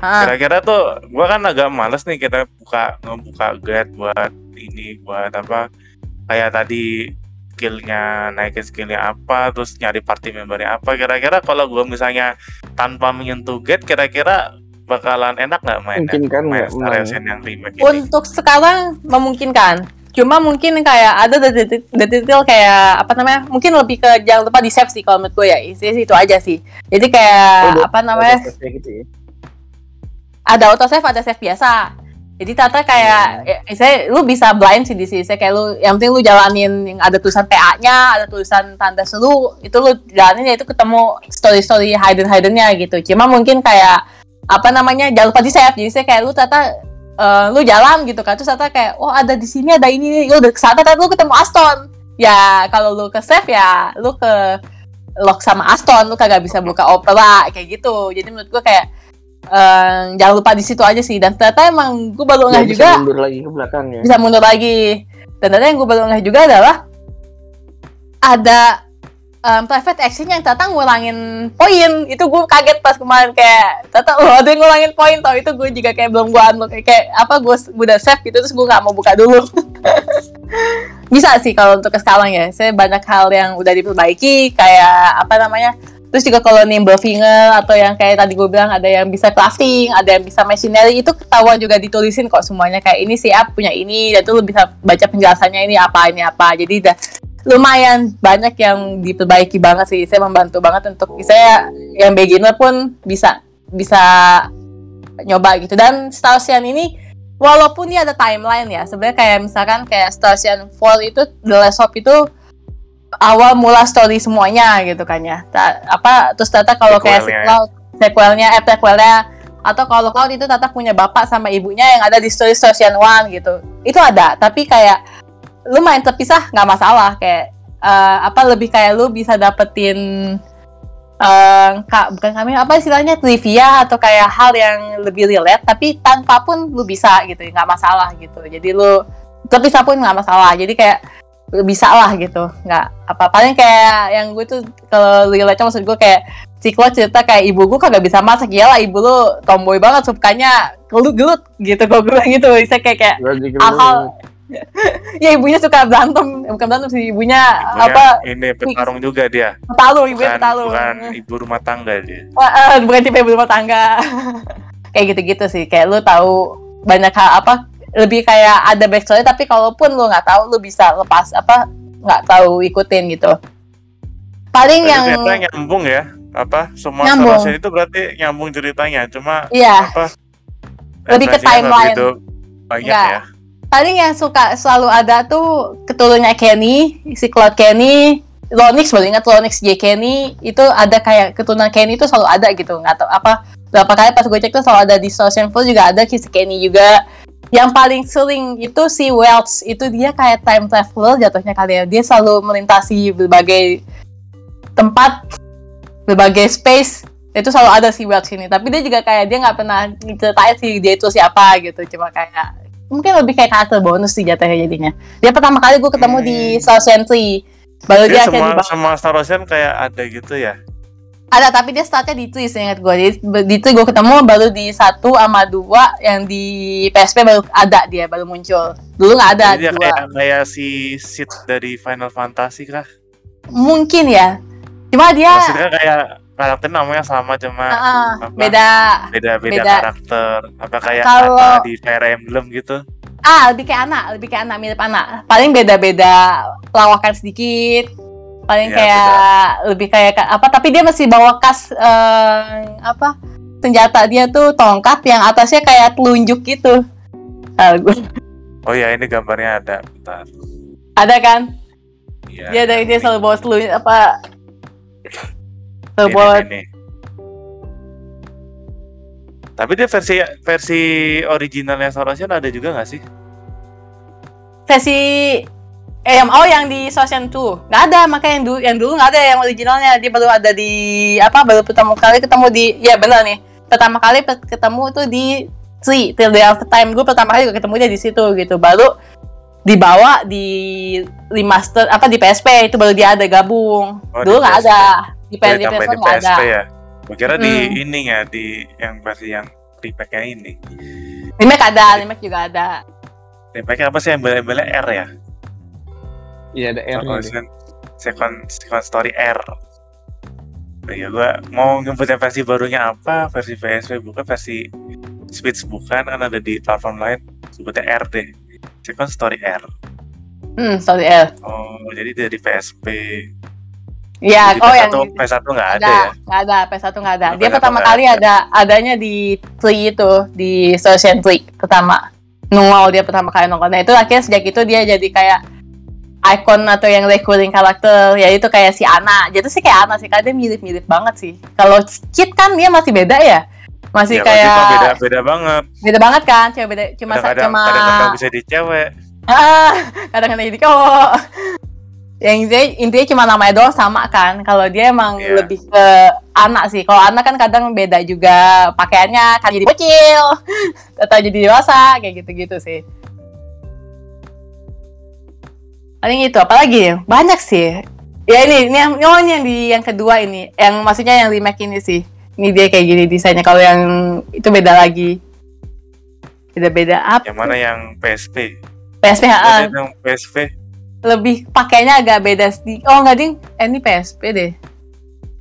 ah, Kira-kira tuh gue kan agak males nih kita buka ngebuka guide buat ini buat apa? Kayak tadi skillnya naikin skillnya apa terus nyari party membernya apa kira-kira kalau gue misalnya tanpa menyentuh guide kira-kira bakalan enak nggak main Mungkin kan main Star main. Ocean yang remake ini? untuk sekarang memungkinkan cuma mungkin kayak ada detail kayak apa namanya mungkin lebih ke jangan lupa di save sih kalau menurut gue ya isi itu aja sih jadi kayak Oh, udah- apa namanya gitu ya. ada auto save ada save biasa jadi tata kayak ya, saya lu bisa blind sih di sini. Saya kayak lu yang penting lu jalanin yang ada tulisan PA-nya ada tulisan tanda seru itu lu jalanin ya itu ketemu story story hidden hiddennya gitu. Cuma mungkin kayak apa namanya jangan lupa di jadi saya kayak lu tata eh, lu jalan gitu kan terus tata kayak oh ada di sini ada ini lu udah ke sana tata lu ketemu Aston. Ya kalau lu ke save ya lu ke lock sama Aston. Lu kagak bisa buka opera kayak gitu. Jadi menurut gua kayak eh, jangan lupa di situ aja sih. Dan ternyata emang gue baru Ya, ngeh bisa juga. mundur lagi ke belakang ya. bisa mundur lagi. Dan ternyata yang gue baru ngeh juga adalah ada em, private action yang ternyata ngurangin poin. Itu gue kaget pas kemarin kayak ternyata oh ada yang ngurangin poin. Tau itu gue juga kayak belum gue unlock kayak, kayak apa gue udah save gitu terus gue nggak mau buka dulu. Bisa sih kalau untuk ke sekarang ya. Saya banyak hal yang udah diperbaiki kayak apa namanya Terus juga kalau nimble finger atau yang kayak tadi gue bilang ada yang bisa crafting, ada yang bisa machinery itu ketahuan juga ditulisin kok semuanya kayak ini si app punya ini dan tuh bisa baca penjelasannya ini apa ini apa. Jadi udah lumayan banyak yang diperbaiki banget sih. Saya membantu banget untuk saya yang beginner pun bisa bisa nyoba gitu. Dan Star Ocean ini walaupun dia ada timeline ya, sebenarnya kayak misalkan kayak Star Ocean 4 itu The Last Hope itu awal mula story semuanya gitu kan ya. Ta- apa terus ternyata kalau kayak Sequelnya. sequel sequelnya eh prequelnya atau kalau Cloud itu tetap punya bapak sama ibunya yang ada di story Ocean 1 gitu. Itu ada, tapi kayak lu main terpisah nggak masalah kayak eh, apa lebih kayak lu bisa dapetin eh kak bukan kami apa istilahnya trivia atau kayak hal yang lebih relate tapi tanpa pun lu bisa gitu nggak masalah gitu jadi lu terpisah pun nggak masalah jadi kayak bisa lah gitu. Nggak apa paling kayak yang gue tuh kalau relate maksud gue kayak si Claude cerita kayak ibu gue kagak bisa masak. Iyalah ibu lu tomboy banget sukanya gelut-gelut gitu kok gue bilang gitu. Bisa kayak kayak hal-hal ya ibunya suka berantem. Bukan berantem sih ibunya Ibunya apa ini petarung juga dia. ibunya Bukan, petalu. bukan ibu rumah tangga dia. Wah, eh, bukan tipe ibu rumah tangga. Kayak gitu-gitu sih. Kayak lu tahu banyak hal apa lebih kayak ada backstory tapi kalaupun lu nggak tahu lu bisa lepas apa nggak tahu ikutin gitu paling Berarti yang nyambung ya. Apa semua Nyambung. Itu berarti nyambung ceritanya. Cuma iya apa Lebih ke timeline. begitu banyak Nggak. ya. paling yang suka selalu ada tuh keturunannya Kenny si Cloud Kenny Lonix baru ingat Lonix J Kenny itu ada kayak keturunan Kenny itu selalu ada gitu nggak tahu apa berapa kali pas gue cek tuh selalu ada di Social Full juga ada si Kenny juga yang paling sering itu si Welch. Itu dia kayak time traveler jatuhnya kali ya. Dia selalu melintasi berbagai tempat berbagai space. Itu selalu ada si Welch ini. Tapi dia juga kayak dia nggak pernah ceritain sih dia itu siapa gitu. Cuma kayak mungkin lebih kayak karakter bonus sih jatuhnya jadinya. Dia pertama kali gue ketemu di Hmm. South Century baru dia, Dia semua semua Star Ocean kayak ada gitu ya. Ada tapi dia startnya di Tri ingat gue di, di Tri gue ketemu baru di satu sama dua yang di PSP baru ada dia baru muncul dulu nggak ada Jadi dia dua kayak kayak si Sid dari Final Fantasy kah? mungkin ya cuma dia Maksudnya kayak karakter namanya sama cuma apa? beda beda beda beda. karakter. Apa kayak Kalau- Ana di Fire Emblem gitu? ah lebih kayak anak lebih kayak anak mirip anak paling beda-beda lawakan sedikit paling Iya, kayak lebih kayak ka- apa tapi dia masih bawa kas eh, apa senjata dia tuh tongkat yang atasnya kayak telunjuk gitu Oh ya ini gambarnya ada. Bentar. ada kan Iya. dia dari dia selalu bawa telunjuk apa selalu Ini, bawa ini, ini. Tapi dia versi versi originalnya Star Ocean ada juga nggak sih? versi eh yang oh yang di Socean 2 nggak ada makanya yang dulu yang dulu nggak ada yang originalnya dia baru ada di apa baru pertama kali ketemu di ya benar nih pertama kali ketemu tuh di Three Till the End of Time gue pertama kali juga ketemu dia di situ gitu baru dibawa di remaster apa di PSP itu baru dia ada gabung Oh, di dulu nggak PSP. ada di, Oh, PS, di PSP di nggak ada PSP ya. Gua kira di Hmm. ini ya di yang versi yang remake-nya ini. remake ada remake juga ada Remake apa sih embel-embelnya R ya? Iya ada R nya. Ocean Second Second Story R. Oh iya gua mau nyebutin versi barunya apa, versi PSP bukan, versi Switch bukan, kan ada di platform lain sebutnya R deh. Second Story R. hmm sorry L Oh, jadi dari PSP. ya Di oh PS1, yang PS1 nggak ada, ada ya? nggak ada PS1 nggak ada Oh, dia PS1 pertama kali ada. ada adanya di Tree itu di Station Tree pertama nungau dia pertama kali nongol nah itu akhirnya sejak itu dia jadi kayak icon atau yang recurring karakter ya itu kayak si Ana jadi sih kayak Ana sih karena dia mirip-mirip banget sih kalau Kit kan dia masih beda ya masih Ya, berarti mah beda kayak beda banget. beda banget kan cuma beda cuma Kadang-kadang cuma kadang-kadang bisa di cewek. Ah, kadang-kadang jadi cowok. Yang intinya, intinya cuma namanya doang sama kan. Kalau dia emang Iya. lebih ke anak sih. Kalau anak kan kadang beda juga pakaiannya kan jadi bocil atau jadi dewasa kayak gitu-gitu sih. Paling itu apalagi ya? Banyak sih. Ya ini, ini yang, oh, ini yang di yang kedua ini, yang maksudnya yang remake ini sih. Ini dia kayak gini desainnya. Kalau yang itu beda lagi. Beda-beda apa? Yang mana yang PSP? PSP ha, yang PSP. lebih pakainya agak beda sedikit. Oh enggak ding, eh, ini PSP deh.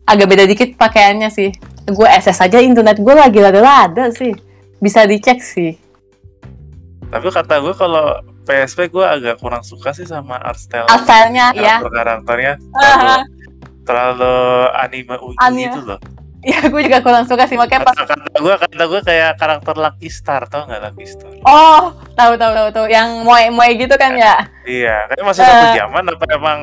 agak beda dikit pakaiannya sih. Gue SS aja internet gue lagi rada-rada sih. Bisa dicek sih. Tapi kata gue kalau PSP gue agak kurang suka sih sama art style Asalnya ya. karakter karakternya terlalu, terlalu anime uyu Anime. gitu loh. Ya gue juga kurang suka sih makanya pas Kata, gue kata gue kayak karakter Lucky Star tau nggak Lucky Star? Oh, tahu tahu tahu tuh yang moe-moe gitu kan ya. Iya, kayaknya masih satu Eh, zaman apa emang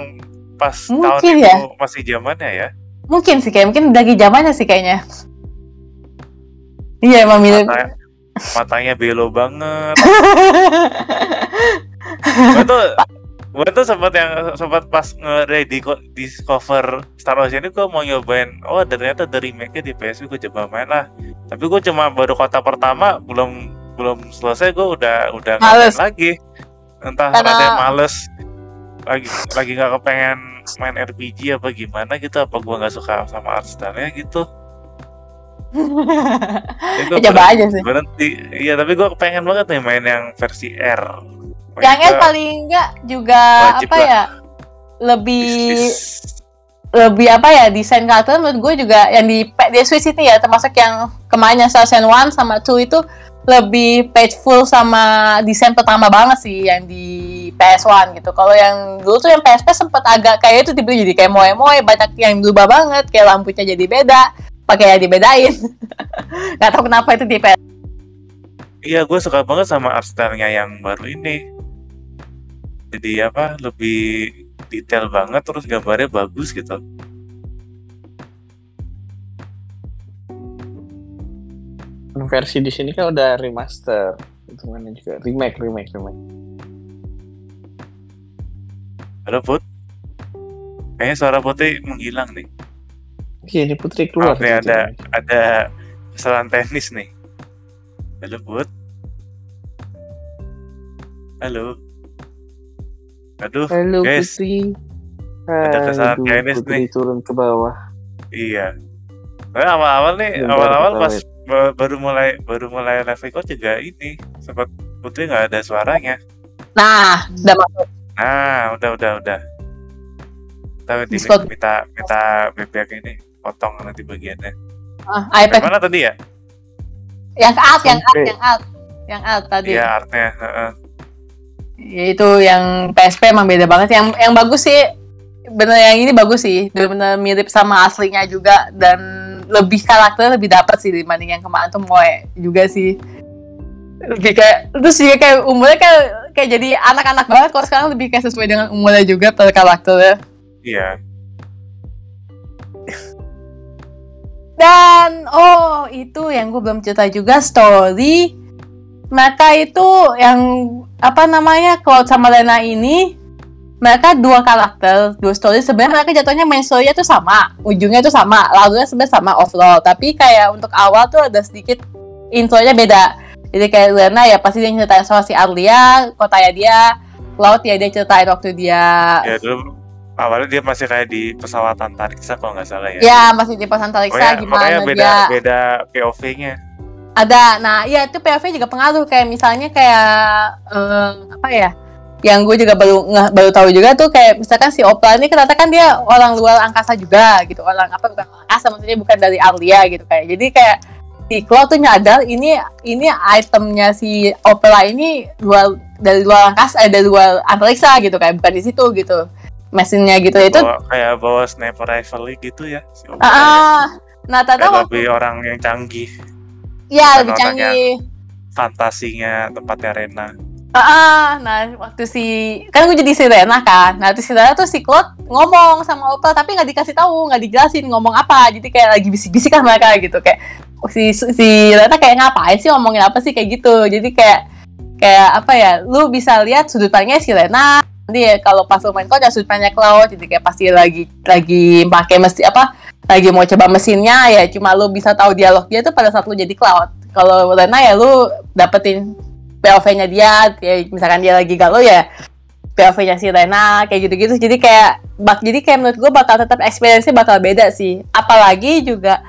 pas tahun itu ya. masih zamannya ya? Mungkin sih kayak mungkin lagi zamannya sih kayaknya. Iya emang mirip. Mata, matanya belo banget. gue tuh gue tuh sempat yang sempat pas nge-ready kok discover Star Ocean ini gue mau nyobain oh ternyata dari remake di PSP gue coba main lah tapi gue cuma baru kota pertama belum belum selesai gue udah udah Males. lagi entah Karena- ada yang males lagi lagi nggak kepengen main RPG apa gimana gitu apa gue nggak suka sama art style-nya gitu Jadi gua Coba aja sih. berhenti iya tapi gue pengen banget nih main yang versi R Yang Mereka S paling enggak juga apa lah. ya? Lebih bisnis. lebih apa ya desain karakter menurut gue juga yang di di Switch itu ya termasuk yang kemarin yang Star Ocean 1 sama 2 itu lebih pageful sama desain pertama banget sih yang di PS1 gitu. Kalau yang dulu tuh yang PSP sempat agak kayak itu tiba jadi kayak moe-moe banyak yang berubah banget kayak lampunya jadi beda, pakainya dibedain. Gak tau kenapa itu di. Iya, gue suka banget sama art style-nya yang baru ini. Jadi apa, lebih detail banget, terus gambarnya bagus gitu. versi di sini kan udah remaster itu mana juga remake remake remake Halo Put? Kayaknya suara Putri menghilang nih. Iya, ini putri keluar Maaf nih, ada ada kesalahan teknis nih. Halo Put? Halo? Aduh, halo guys. putri Ada kesalahan Aduh, teknis putri nih. turun ke bawah iya. Nah, awal-awal nih, awal-awal pas ba- baru mulai baru mulai live record juga ini sempat Putri nggak ada suaranya. Nah, udah masuk. Nah, udah udah udah. Tapi minta minta bebek ini potong nanti bagiannya. Ah, iPad Mana tadi ya? yang alt, yang alt, yang alt, yang alt tadi. Iya artnya. heeh. Ya, itu yang PSP emang beda banget yang yang bagus sih bener yang ini bagus sih bener-bener mirip sama aslinya juga dan lebih karakter lebih dapat sih dibanding yang kemarin tuh Moe juga sih lebih kayak terus juga kayak umurnya kayak kayak jadi anak-anak banget kalau sekarang lebih kayak sesuai dengan umurnya juga per karakternya Iya. Dan oh itu yang gue belum cerita juga story. Mereka itu yang apa namanya Cloud sama Lena ini mereka dua karakter dua story. Sebenarnya mereka jatuhnya main story-nya tuh sama ujungnya tuh sama lalunya sebenarnya sama overall. Tapi kayak untuk awal tuh ada sedikit intronya beda. Jadi kayak Lena ya pasti dia ceritain soal si Arlia kotanya dia Cloud ya dia ceritain waktu dia Ya awalnya dia masih kayak di pesawat antariksa kalau nggak salah ya. ya masih di pesan Tariksa Pokoknya, gimana makanya beda dia beda POV-nya. Ada, nah iya itu POV juga pengaruh kayak misalnya kayak eh, apa ya? Yang gue juga baru nggak baru tahu juga tuh kayak misalkan si Opla ini ternyata kan dia orang luar angkasa juga gitu, orang apa bukan angkasa maksudnya bukan dari Arlia gitu kayak. Jadi kayak si Claw tuh nyadar ini ini itemnya si Opera ini luar dari luar angkasa, eh, dari luar antariksa gitu kayak bukan di situ gitu. Mesinnya gitu itu. Bawa, kayak bawa sniper rifle gitu ya. Si Ah, ah. nah Kayak waktu lebih orang yang canggih. ya lebih canggih. Fantasinya tempatnya Rena. Ah, ah, nah waktu si kan gue jadi si Rena kan, nah terus si Rena tuh si Claude ngomong sama Opa tapi nggak dikasih tahu, nggak dijelasin ngomong apa, jadi kayak lagi bisik-bisik kan mereka gitu kayak si si Rena kayak ngapain sih ngomongin apa sih kayak gitu, jadi kayak kayak apa ya, lu bisa lihat sudut pandangnya si Rena, nanti ya kalau pas main ya sudut pandangnya Cloud, jadi kayak pasti lagi lagi pakai mesin apa, lagi mau coba mesinnya ya cuma lu bisa tahu dialog dia tuh pada saat lu jadi Cloud, kalau Rena ya lu dapetin POV-nya dia, ya misalkan dia lagi galau ya POV-nya si Rena kayak gitu-gitu. Jadi kayak bak jadi kayak menurut gue bakal tetap experience-nya bakal beda sih. Apalagi juga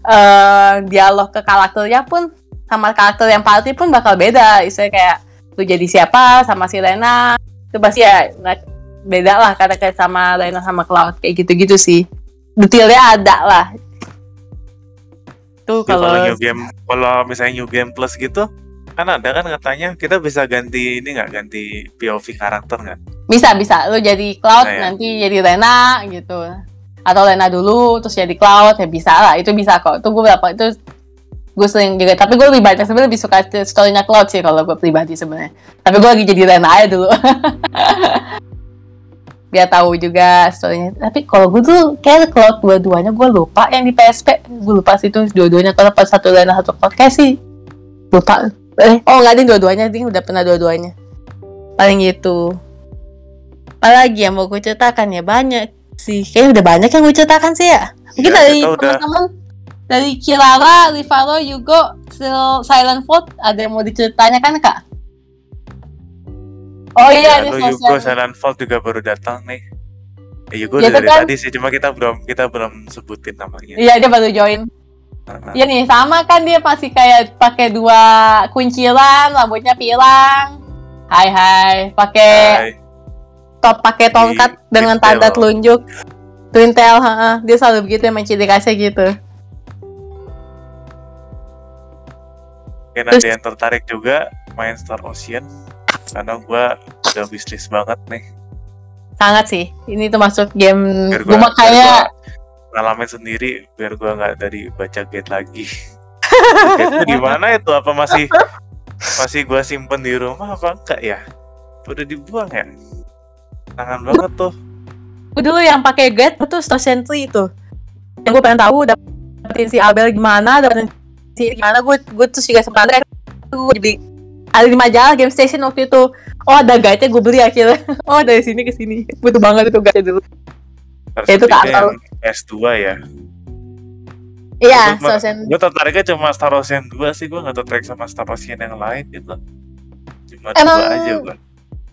eh dialog ke karakternya pun sama karakter yang party pun bakal beda. Misalnya kayak lu jadi siapa sama si Rena itu pasti ya nah, beda lah karakter sama Rena sama Cloud kayak gitu-gitu sih. detailnya ada lah. Tuh Ya, kalau kalau new game kalau misalnya new game plus gitu kan ada kan katanya kita bisa ganti ini nggak ganti POV karakter nggak bisa bisa lu jadi Cloud Nah, ya. nanti jadi Lena gitu. Atau Lena dulu terus jadi Cloud ya bisa lah. Itu bisa kok. Itu gue berapa itu gue sering juga tapi gue lebih banyak sebenarnya lebih suka storynya Cloud sih kalau gue pribadi sebenarnya. Tapi gue lagi jadi Lena aja dulu. Biar tahu juga storynya. Tapi kalau gue tuh kayak Cloud dua-duanya gue lupa yang di PSP gue lupa sih itu dua-duanya kalau pas satu Lena satu Cloud kayak sih lupa. Eh oh nggak ada dua-duanya ding udah pernah dua-duanya. Paling gitu. Apalagi yang mau gue ceritakan ya banyak sih. Kayaknya udah banyak yang gue ceritakan sih ya. Mungkin Ya, dari teman-teman dari Kirara, Rivalo, Yugo, Still Silent Vote ada yang mau diceritakan kak? Oh iya, ini Lalu Yugo sosial. Silent Vault juga baru datang nih Eh, Yugo Ya, dari kan- tadi sih cuma kita belum kita belum sebutin namanya Iya dia baru join. Nah, Iya nih sama kan dia masih kayak pakai dua kunciran, rambutnya pirang. Hai hai, pakai top pakai tongkat Di- dengan tanda telunjuk. Twin tail, ha dia selalu begitu emang ciri khasnya gitu. Mungkin Terus- ada yang tertarik juga main Star Ocean. Karena gua udah wishlist banget nih. Sangat sih. Ini termasuk game biar gue gua, makanya ngalamin sendiri biar gua nggak dari baca gate lagi. Gate di mana itu? Apa masih masih gua simpen di rumah apa enggak ya? Udah dibuang ya? Tangan banget tuh. Gue dulu yang pakai guide itu Star Sentry itu. Yang gue pengen tahu dapetin si Abel gimana dapetin si gimana gue gue terus juga sempat gue beli ada di majalah game station waktu itu. Oh ada nya gue beli akhirnya. Oh dari sini ke sini. Butuh banget itu guide dulu. Ya, itu tak Terus tahu. yang S2 ya. Iya Star Sentry gue tertariknya cuma Star Ocean 2 sih. Gue gak tertarik sama Star Ocean yang lain gitu. Cuma Emang- dua aja gue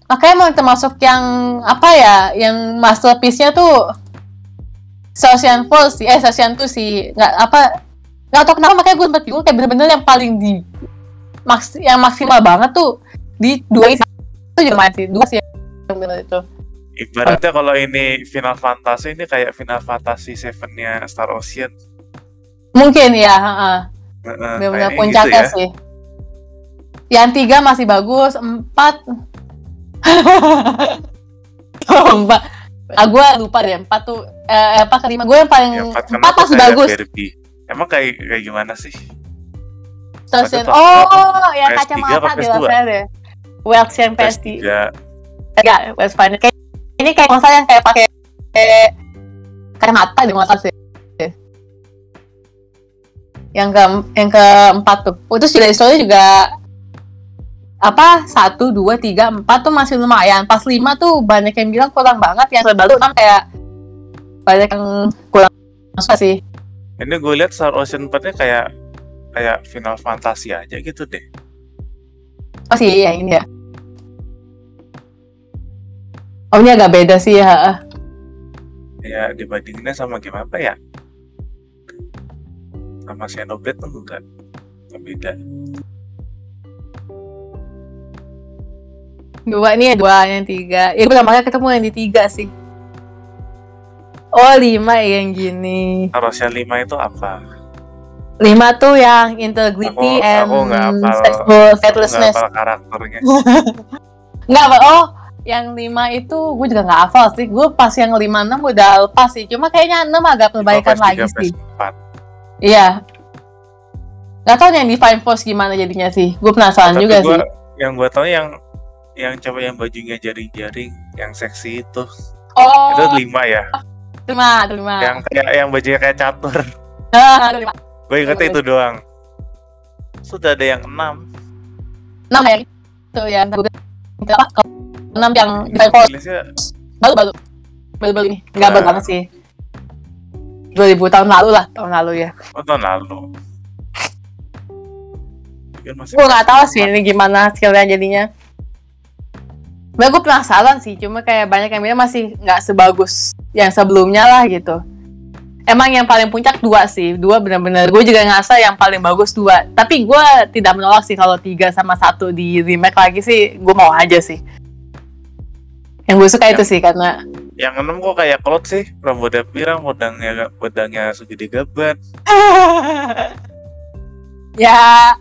makanya emang termasuk yang apa ya yang masterpiece-nya tuh Ocean Falls sih. Eh Ocean tuh sih. Nggak apa nggak tau kenapa makanya gue sempat bingung kayak bener-bener yang paling di maks yang maksimal banget tuh di dua itu. Itu juga main sih dua sih yang bener itu. Ibaratnya kalau ini Final Fantasy ini kayak Final Fantasy 7-nya Star Ocean. Mungkin ya heeh. Heeh, bener-bener kayaknya puncaknya gitu ya. sih. Yang tiga masih bagus empat empat ah gue lupa deh empat tuh eh, apa kelima. Gue yang paling Ya, empat empat masih bagus. Barbie. Emang kayak kayak gimana sih? Yang- itu oh yang PS3 kacamata di PS2? level deh Welch yang PS3 PS3 enggak Welch kayak ini kayak masa yang kayak pakai kacamata di mata sih. Yang ke yang keempat tuh. Oh, terus juga juga apa? Satu dua tiga empat tuh masih lumayan. Pas lima tuh banyak yang bilang kurang banget. Yang terbaru enam kayak banyak yang kurang suka sih ini gue lihat Star Ocean 4 nya kayak kayak Final Fantasy aja gitu deh. Oh sih yang ini ya. Oh ini agak beda sih ya ya dibandinginnya sama game apa ya? Sama Xenoblade tuh enggak Nggak beda. Dua nih dua yang tiga. Ya gue makanya ketemu yang di tiga sih oh lima yang gini. Ocean 5 itu apa? Lima tuh yang integrity Aku- and aku hafal- sexual Aku hafal karakternya. Nggak apa oh yang lima itu gue juga nggak hafal sih. Gue pas yang lima enam udah lepas sih. Cuma kayaknya enam agak perbaikan PS3, lagi sih. PS4. iya. Nggak tahu nih yang Divine Force gimana jadinya sih. Gue penasaran Tapi juga gua, sih. yang gue tahu yang yang coba yang bajunya jaring-jaring yang seksi itu. Oh. Itu lima ya lima lima yang kayak yang bajunya kayak catur. Ah, lima gue ingetnya itu doang. Sudah ada yang enam. Enam ya? Itu ya gue apa? Enam yang baru baru. Baru baru ini. Nggak baru Nah. banget sih. 2000 tahun lalu lah tahun lalu ya. Oh, tahun lalu. Gue nggak tahu sih ini gimana skillnya jadinya Nah, gue penasaran sih, cuma kayak banyak yang bilang masih nggak sebagus yang sebelumnya lah gitu. Emang yang paling puncak dua sih, dua benar-benar. Gue juga ngerasa yang paling bagus dua. Tapi gue tidak menolak sih kalau tiga sama satu di remake lagi sih, gue mau aja sih. Yang gue suka itu sih karena yang enam kok kayak Cloud sih rambutnya pirang pedangnya pedangnya segede gaban ya,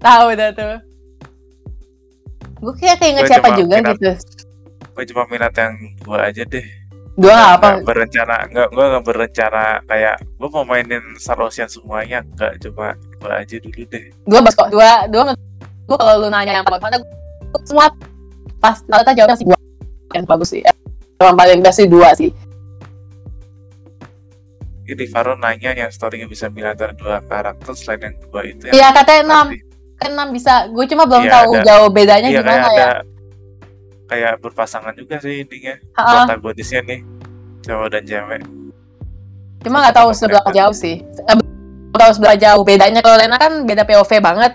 tahu dah tuh. Gue kayak keinget Gua siapa juga minat- gitu. gue cuma minat yang dua aja deh Dua nggak apa? Nggak berencana nggak gue nggak berencana kayak gue mau mainin Star Ocean semuanya nggak cuma dua aja dulu deh Dua bas kok. Dua, dua menurut gue kalau lu nanya yang mana, gua semua pas rata jawabnya sih dua yang bagus sih. Yang paling best sih dua sih. ini Faro nanya yang storynya bisa milih antara dua karakter selain yang dua itu Iya katanya enam, enam bisa. Gue cuma belum Iya, tahu ada. jauh bedanya Iya, gimana kayak ya. ada kayak berpasangan juga sih intinya Ha-ha. protagonisnya nih cowok dan cewek Cuma nggak tahu seberapa jauh sih. Nggak tahu seberapa jauh bedanya. Kalau Lena kan beda POV banget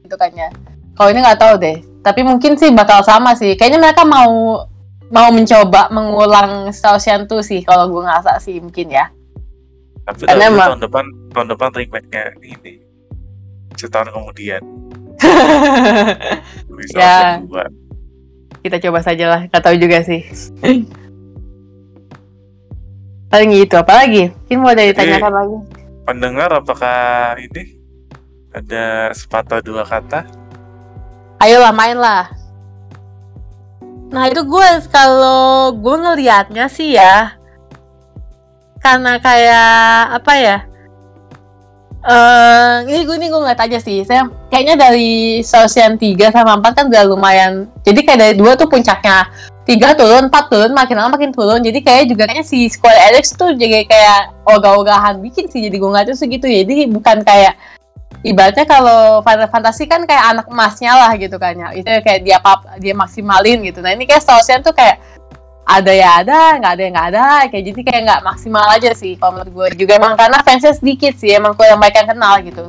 gitu kan ya. Kalau ini nggak tahu deh. Tapi mungkin sih bakal sama sih. Kayaknya mereka mau mau mencoba mengulang Ocean 2 sih kalau gue ngerasa sih mungkin ya. tapi tahun depan tahun depan remake-nya ini setahun kemudian bisa Ya. dua Kita coba saja lah. Nggak tahu juga sih. Paling gitu. Apalagi? Mungkin mau ada ditanyakan lagi. pendengar apakah ini ada sepatah dua kata Ayolah main lah. Nah itu gue kalau gue ngelihatnya sih ya karena kayak apa ya? Eh ini gue nih gue ngeliat aja sih. Saya kayaknya dari Ocean 3 sama 4 kan udah lumayan. Jadi kayak dari dua tuh puncaknya tiga turun, empat turun, makin lama makin turun. Jadi kayak juga kayaknya si Square Enix tuh jadi kayak ogah-ogahan bikin sih. Jadi gue tuh segitu. Jadi bukan kayak ibaratnya kalau Final Fantasy kan kayak anak emasnya lah gitu kan ya itu kayak dia pap dia maksimalin gitu nah ini kayak Star tuh kayak ada ya ada. Nggak ada ya nggak ada. Kayak jadi kayak nggak maksimal aja sih kalau menurut gue. Juga emang karena fansnya sedikit sih emang banyak yang kenal gitu.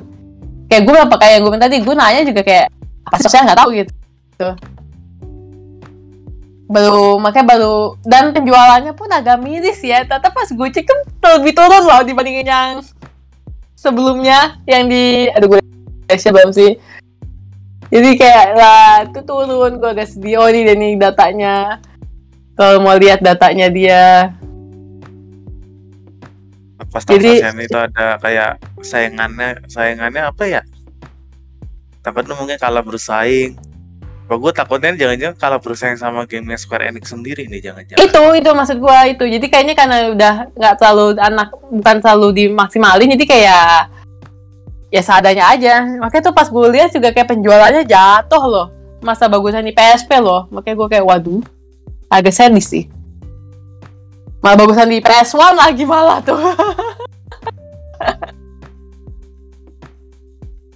Kayak gue apa kayak yang gue tadi gue nanya juga kayak apa sih saya nggak tahu gitu. Gitu. baru makanya baru dan penjualannya pun agak miris ya. Tetap pas gue cek kan lebih turun loh dibandingin yang sebelumnya yang di aduh gue belum sih. Jadi kayak lah itu turun. Gue agak sedih oh ini datanya kalau mau lihat datanya dia. Pas Jadi- itu ada kayak sayangannya sayangannya apa ya? Takutnya mungkin kalah bersaing. Apa gue takutnya jangan-jangan kalah bersaing sama game Square Enix sendiri nih jangan-jangan. Itu itu maksud gue itu. Jadi kayaknya karena udah nggak terlalu anak bukan selalu dimaksimalin jadi kayak ya seadanya aja. Makanya tuh pas gue lihat juga kayak penjualannya jatuh loh. Masa bagusan di PSP loh. Makanya gue kayak waduh agak sadis sih malah bagusan di PS1 lagi malah tuh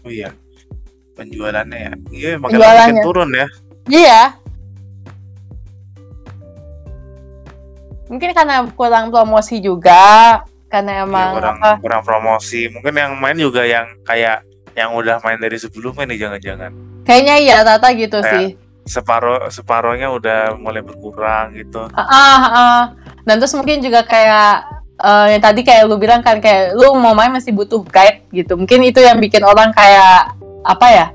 oh iya penjualannya ya iya makin Penjualannya. makin turun ya Iya. Mungkin karena kurang promosi juga, karena Iya, emang kurang apa? kurang promosi mungkin yang main juga yang kayak yang udah main dari sebelumnya nih jangan-jangan Kayaknya iya rata gitu Kayak- sih. Separuh separuhnya udah mulai berkurang gitu Ah, ah, ah. Dan terus mungkin juga kayak eh, yang tadi kayak lu bilang kan kayak lu mau main masih butuh guide gitu. Mungkin itu yang bikin orang kayak apa ya?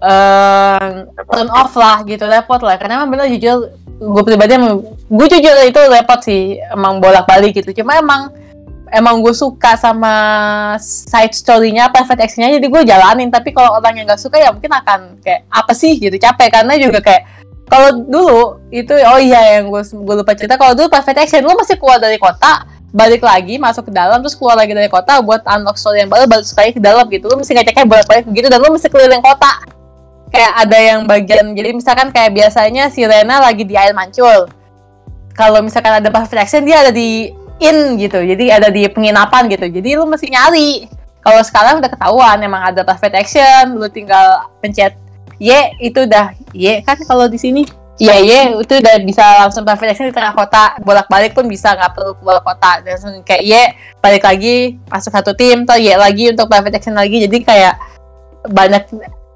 eh turn off lah gitu repot lah karena emang bener jujur gue pribadi gue jujur itu repot sih emang bolak balik gitu cuma emang emang gue suka sama side story-nya private action-nya jadi gue jalanin. Tapi kalau orang yang gak suka ya mungkin akan kayak apa sih gitu capek. Karena juga kayak kalau dulu itu oh iya yang gue gue lupa cerita kalau dulu private action lu masih keluar dari kota balik lagi masuk ke dalam terus keluar lagi dari kota buat unlock story yang baru balik sekali ke dalam gitu. Lu mesti ngeceknya bolak balik gitu dan lu mesti keliling kota. Kayak ada yang bagian jadi misalkan kayak biasanya si Rena lagi di air mancur. Kalau misalkan ada private action dia ada di in gitu jadi ada di penginapan gitu jadi lu mesti nyari kalau sekarang udah ketahuan emang ada private action lu tinggal pencet Y itu udah Y kan kalau di sini Iya, iya, itu udah bisa langsung private action di tengah kota. Bolak-balik pun bisa, nggak perlu keluar kota. Dan langsung kayak Y, balik lagi, masuk satu tim, atau Y lagi untuk private action lagi. Jadi kayak banyak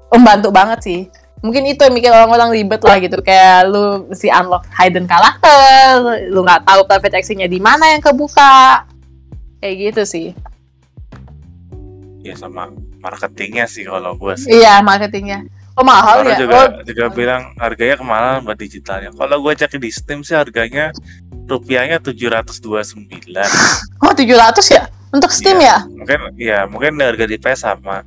membantu banget sih. Mungkin itu yang bikin orang-orang ribet lah gitu. Kayak lu mesti unlock hidden karakter, lu nggak tahu private actionnya di mana yang kebuka. Kayak gitu sih. ya sama marketingnya sih kalau gue sih Iya, marketingnya. Oh mahal Orang ya? juga Oh, juga bilang harganya kemahalan buat digitalnya. Kalau gue cek di Steam sih harganya rupiahnya 729. Oh 700 ya? Untuk Steam Iya. ya? Mungkin ya mungkin harga di PS sama.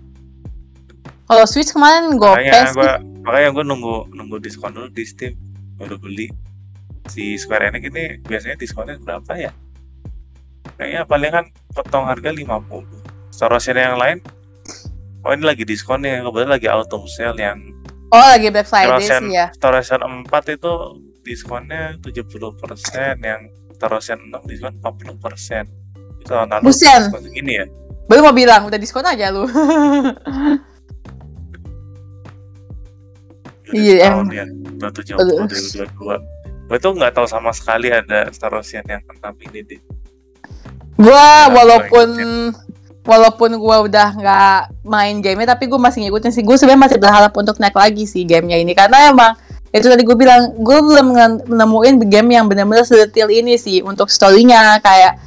Kalau Switch kemarin gue Makanya gua makanya gua nunggu nunggu diskon dulu di Steam baru beli. Si Square Enix ini biasanya diskonnya berapa ya? Kayaknya paling kan potong harga 50. Star Ocean yang lain Oh ini lagi diskon nih, kebetulan lagi auto sale yang Oh lagi Black Friday Ocean, sih ya. Star Ocean 4 itu diskonnya 70%, yang Star Ocean 6 diskon 40%. Itu tahun lalu Buset. diskon segini ya. Baru mau bilang udah diskon aja lu. Iya, setahun ya, 2070, 2022. Gue tuh nggak tahu sama sekali ada Star Ocean yang 6 ini deh. gua Iya, walaupun walaupun gua udah nggak main gamenya tapi gue masih ngikutin sih. Gue sebenarnya masih berharap untuk naik lagi sih gamenya ini karena emang itu tadi gue bilang gue belum menemuin game yang benar-benar sedetail ini sih untuk storynya kayak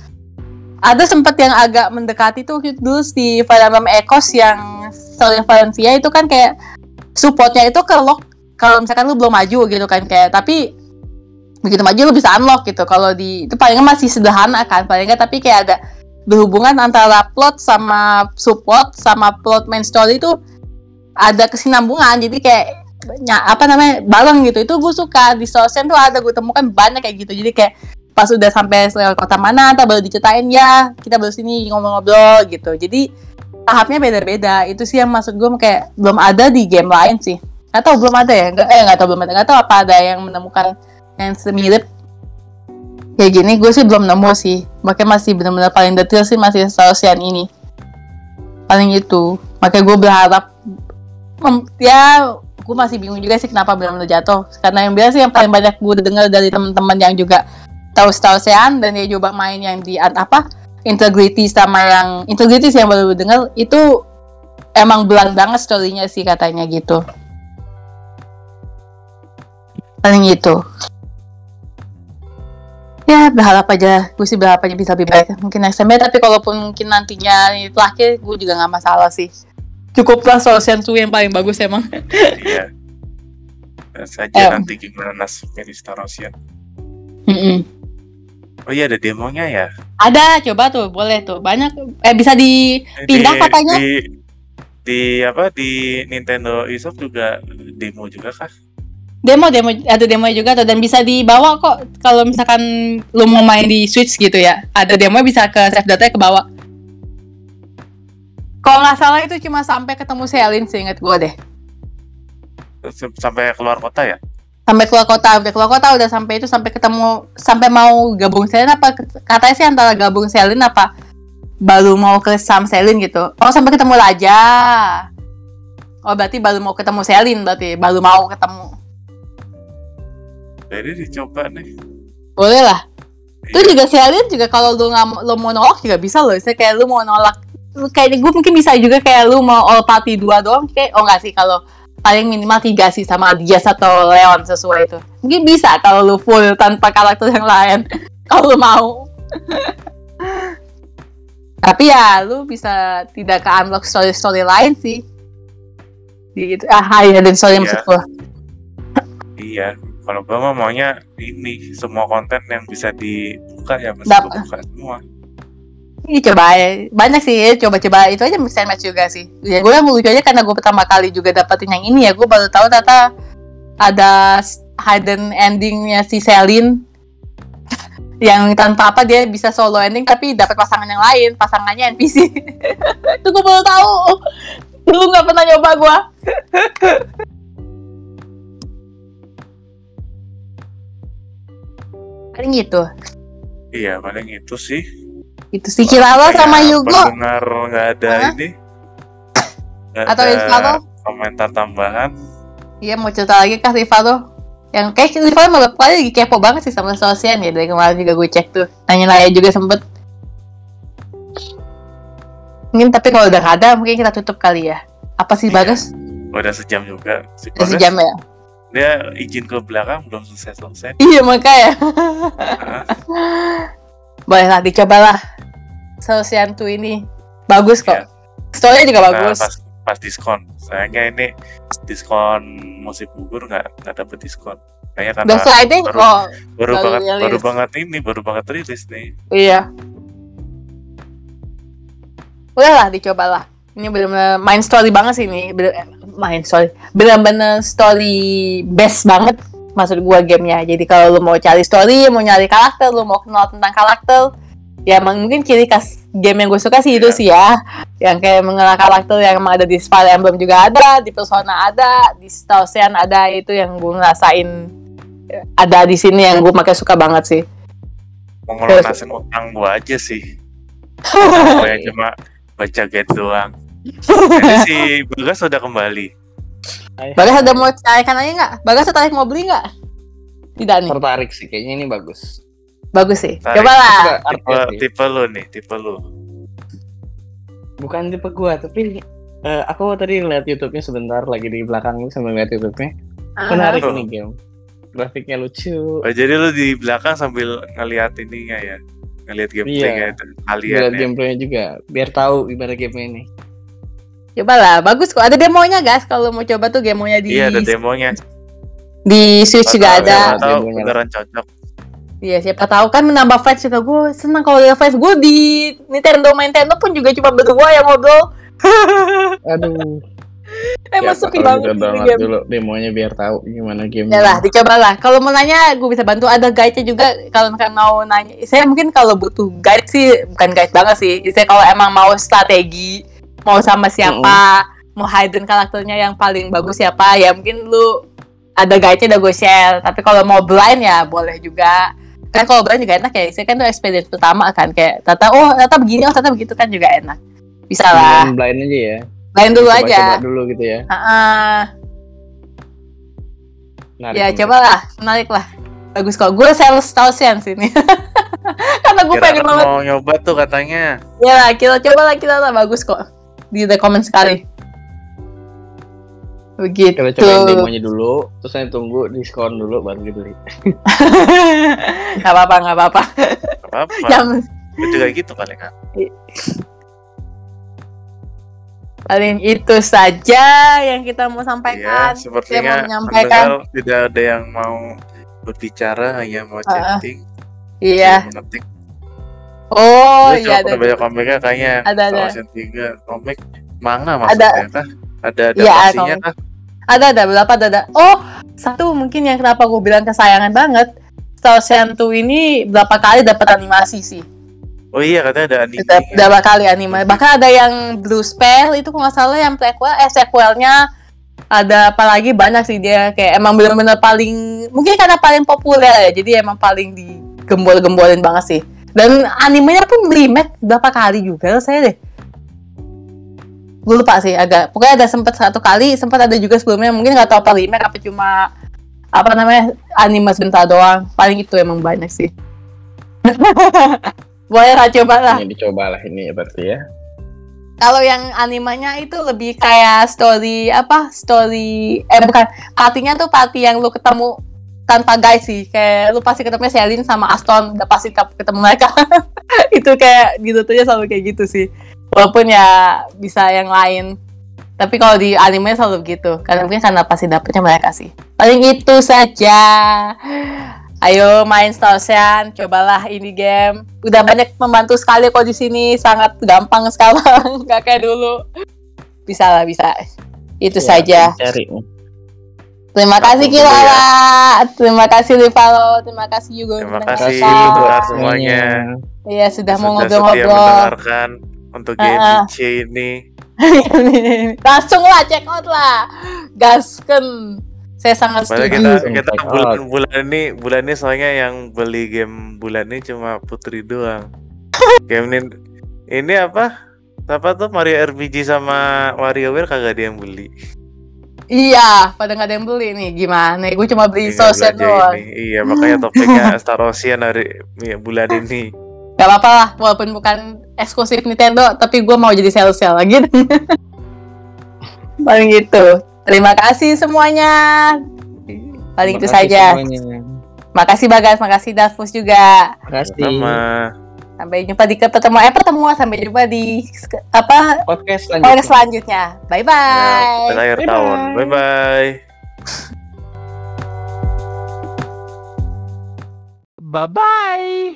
ada sempat yang agak mendekati tuh dulu di Emblem Echoes yang Story Valencia itu kan kayak supportnya itu ke lock kalau misalkan lu belum maju gitu kan kayak tapi begitu maju lu bisa unlock gitu. Kalau di itu paling nggak masih sederhana kan paling nggak tapi kayak ada berhubungan antara plot sama support sama plot main story itu ada kesinambungan. Jadi kayak nya- apa namanya bareng gitu. Itu gue suka. Di Ocean tuh ada gue temukan banyak kayak gitu. Jadi kayak pas udah sampai lewat kota mana ntar baru diceritain ya kita baru sini ngobrol-ngobrol gitu. Jadi tahapnya beda-beda. Itu sih yang maksud gue kayak belum ada di game lain sih nggak tahu belum ada ya? Nggak eh nggak tahu belum ada. Nggak tahu apa ada yang menemukan yang semirip. Kayak gini gue sih belum nemu sih. Makanya masih benar-benar paling detail sih masih Ocean ini. Paling itu. Makanya gue berharap ya gue masih bingung juga sih kenapa benar-benar jatuh. Karena yang biasa sih yang paling banyak gue dengar dari teman-teman yang juga tahu Ocean dan dia coba main yang di apa? Integrity sama yang integrity sih yang baru dengar itu emang belan banget storynya sih katanya gitu paling itu ya berharap aja gue sih berharap aja bisa lebih baik mungkin next time ya, tapi kalaupun mungkin nantinya ini terakhir gue juga nggak masalah sih cukuplah Ocean 2 yang paling bagus emang Iya. Lihat saja Em. nanti gimana nasibnya di Star Ocean. Mm-mm. Oh iya ada demonya ya. ada coba tuh boleh tuh banyak eh bisa di Pindah Di- katanya. Di, di apa di Nintendo eShop juga demo juga kah? Demo demo ada demo juga tuh dan bisa dibawa kok. Kalau misalkan lu mau main di Switch gitu ya ada demo bisa ke save data ke bawah kalau nggak salah itu cuma sampai ketemu Selin seingat gue deh. Sampai keluar kota ya? sampai keluar kota udah keluar kota udah sampai itu sampai ketemu sampai mau gabung Selin apa katanya sih antara gabung Selin apa baru mau ke Sam Selin gitu. Oh sampai ketemu Raja. Oh berarti baru mau ketemu Selin berarti baru mau ketemu Jadi dicoba nih. boleh lah. Itu Iya. juga Selin juga kalau lu nggak lu mau nolak juga bisa loh. Saya kayak lu mau nolak. Kayak gue mungkin bisa juga kayak lu mau all party dua doang. Kayak oh nggak sih kalau paling minimal tiga sih sama Dias atau Leon sesuai itu. Mungkin bisa kalau lu full tanpa karakter yang lain. Kalau lu mau. Tapi ya lu bisa tidak ke unlock story story lain sih. Di itu ah iya dan story Iya. maksud gua Iya. Kalau gua mah maunya ini semua konten yang bisa dibuka ya mesti Dap- buka semua. Ini coba ya. Banyak sih, coba-coba itu aja mix and match juga sih. Ya gue yang lucu aja karena gue pertama kali juga dapetin yang ini ya. Gue baru tahu ternyata ada hidden endingnya si Selin yang tanpa apa dia bisa solo ending tapi dapat pasangan yang lain, pasangannya NPC. itu gue baru tahu. Dulu nggak pernah nyoba gue. Paling gitu. Iya, paling itu sih. Itu sih kira lo sama Yugo. Pendengar nggak ada Hah? ini. Nggak Atau ada komentar tambahan. Iya mau cerita lagi kah Rivaldo? Yang kayak Rivaldo malah lagi kepo banget sih sama Sosian ya dari kemarin juga gue cek tuh. Nanya-nanya juga sempet. Mungkin tapi kalau udah ada mungkin kita tutup kali ya. Apa sih Iya. Bagus? Udah sejam juga. Si Udah sejam ya? Dia izin ke belakang belum selesai-selesai. Iya makanya. Hah? Boleh lah dicobalah. Sosian tuh ini bagus kok. Story juga Nah, bagus. pas, pas diskon. Sayangnya ini diskon musik gugur nggak nggak dapet diskon. Kayaknya karena Stranding, baru, oh baru baru banget baru rilis. banget ini, baru banget rilis nih. iya. Udah lah, dicobalah. Ini bener-bener main story banget sih ini. Bener, main story. Bener-bener story best banget maksud gua gamenya. Jadi kalau lu mau cari story, mau nyari karakter, lu mau kenal tentang karakter, ya emang mungkin ciri khas game yang gue suka sih itu Iya. sih ya. Yang kayak mengenal karakter yang emang ada di Fire Emblem juga ada, di Persona ada, di Star Ocean ada itu yang gue ngerasain ada di sini yang gue makin suka banget sih. Mau ngelunasin utang gua aja sih. Yang cuma baca guide doang. Jadi si Bagas sudah kembali. Bagas ada mau cairkan aja nggak? Bagas tertarik mau beli nggak? Tidak nih, tertarik sih kayaknya ini bagus. bagus sih. Tarik. Coba lah. Tipe, tipe lu nih, tipe lu. Bukan tipe gua tapi eh, aku tadi ngeliat YouTube-nya sebentar lagi di belakang sambil ngeliat YouTube-nya. Menarik Ah. ini game. Grafiknya lucu. Oh, jadi lu di belakang sambil ngeliat ininya ya. Ngeliat gameplaynya kalian Ngeliat ya. gameplaynya juga biar tahu gimana game ini. Coba lah, bagus kok. Ada demonya guys. Kalau mau coba tuh demonya di Iya, ada demonya. di Switch juga ada. tahu- Siapa tahu Demonya. beneran cocok. Iya, siapa tahu kan menambah fans juga. Gue senang kalau lihat fans gue di Nintendo Nintendo pun juga cuma berdua yang ngobrol. Aduh. Emang siapa sepi tahu banget game. dulu demonya biar tahu gimana game. Ya lah, dicobalah. Kalau mau nanya, gue bisa bantu. Ada guide-nya juga. Kalau misalkan mau nanya, saya mungkin kalau butuh guide sih, bukan guide banget sih. Saya kalau emang mau strategi, mau sama siapa, mau hidden karakternya yang paling bagus siapa, ya mungkin lu ada guide-nya udah gue share. Tapi kalau mau blind ya boleh juga. Kan kalau blind juga enak ya. Saya kan tuh experience pertama kan kayak tata oh tata begini, oh tata begitu kan juga enak. Bisa lah. Blind, blind aja ya. Blind dulu Coba-coba aja. dulu gitu ya. Ah, Menarik, ya menarik. cobalah, menarik lah. Bagus kok. Gue sales tausian sini. Karena gue pengen banget. mau nyoba tuh katanya. Ya lah, kita coba lah kita lah bagus kok. Di rekomend sekali. Begitu. Kita cobain demonya dulu, terus saya tunggu diskon dulu baru dibeli. gak apa-apa, gak apa-apa. Gak apa-apa. Yang Gue juga gitu paling kan. paling itu saja yang kita mau sampaikan. Iya, sepertinya mau menyampaikan. tidak ada yang mau berbicara, hanya mau chatting. Iya. Mengetik. Oh, Lu iya ada. banyak komiknya kayaknya. Ada, ada. 3 komik manga maksudnya kah? Ada Iya, adaptasinya komik. kah? Ada, ada berapa ada, ada. Oh, satu mungkin yang kenapa gue bilang kesayangan banget. Star 2 ini berapa kali dapat animasi sih. Oh iya katanya ada anime. Udah berapa kali anime. Bahkan ada yang Blue Spell itu kalau nggak salah yang prequel, eh sequelnya ada apalagi banyak sih dia kayak emang benar-benar paling mungkin karena paling populer ya jadi emang paling digembol-gembolin banget sih dan animenya pun remake berapa kali juga saya deh. Gue lupa sih agak pokoknya ada sempat satu kali sempat ada juga sebelumnya mungkin nggak tahu apa remake apa cuma apa namanya anime sebentar doang. Paling itu emang banyak sih. Boleh lah coba lah. Ini dicoba lah ini ya berarti ya. kalau yang animenya itu lebih kayak story apa story eh bukan partinya tuh party yang lu ketemu tanpa guys sih kayak lu pasti ketemunya Selin sama Aston udah pasti ke- ketemu mereka itu kayak gitu tuh selalu kayak gitu sih walaupun ya bisa yang lain tapi kalau di anime selalu gitu karena mungkin karena pasti dapetnya mereka sih paling itu saja Ayo main Star Ocean, cobalah ini game. Udah banyak membantu sekali kok di sini, sangat gampang sekarang, nggak kayak dulu. Bisa lah, bisa. Itu Ya, saja. Cari. Terima kasih dulu ya. Terima kasih Livalo, terima kasih juga Terima kasih buat semuanya. Iya sudah mau Sudah ngobrol-ngobrol. untuk Ah, game ah. IC ini. Langsung lah check out lah, gasken. Saya sangat Padahal setuju. kita kita bulan bulan ini bulan ini soalnya yang beli game bulan ini cuma Putri doang. game ini ini apa? Apa tuh Mario RPG sama WarioWare kagak ada yang beli. Iya, pada nggak ada yang beli nih. Gimana? Gue cuma beli Tinggal Ocean belajar doang. ini. Iya, makanya topiknya Star Ocean hari ya, bulan ini. Gak apa-apa lah, walaupun bukan eksklusif Nintendo, tapi gue mau jadi sales-sales lagi. Paling gitu. Terima kasih semuanya. Paling itu Terima saja. semuanya. Makasih Bagas, makasih Davus juga. Terima kasih. Sama Sampai jumpa di pertemuan eh pertemuan sampai jumpa di apa podcast selanjutnya. Podcast selanjutnya. Bye bye. Ya, akhir bye -bye. tahun. Bye bye. Bye bye.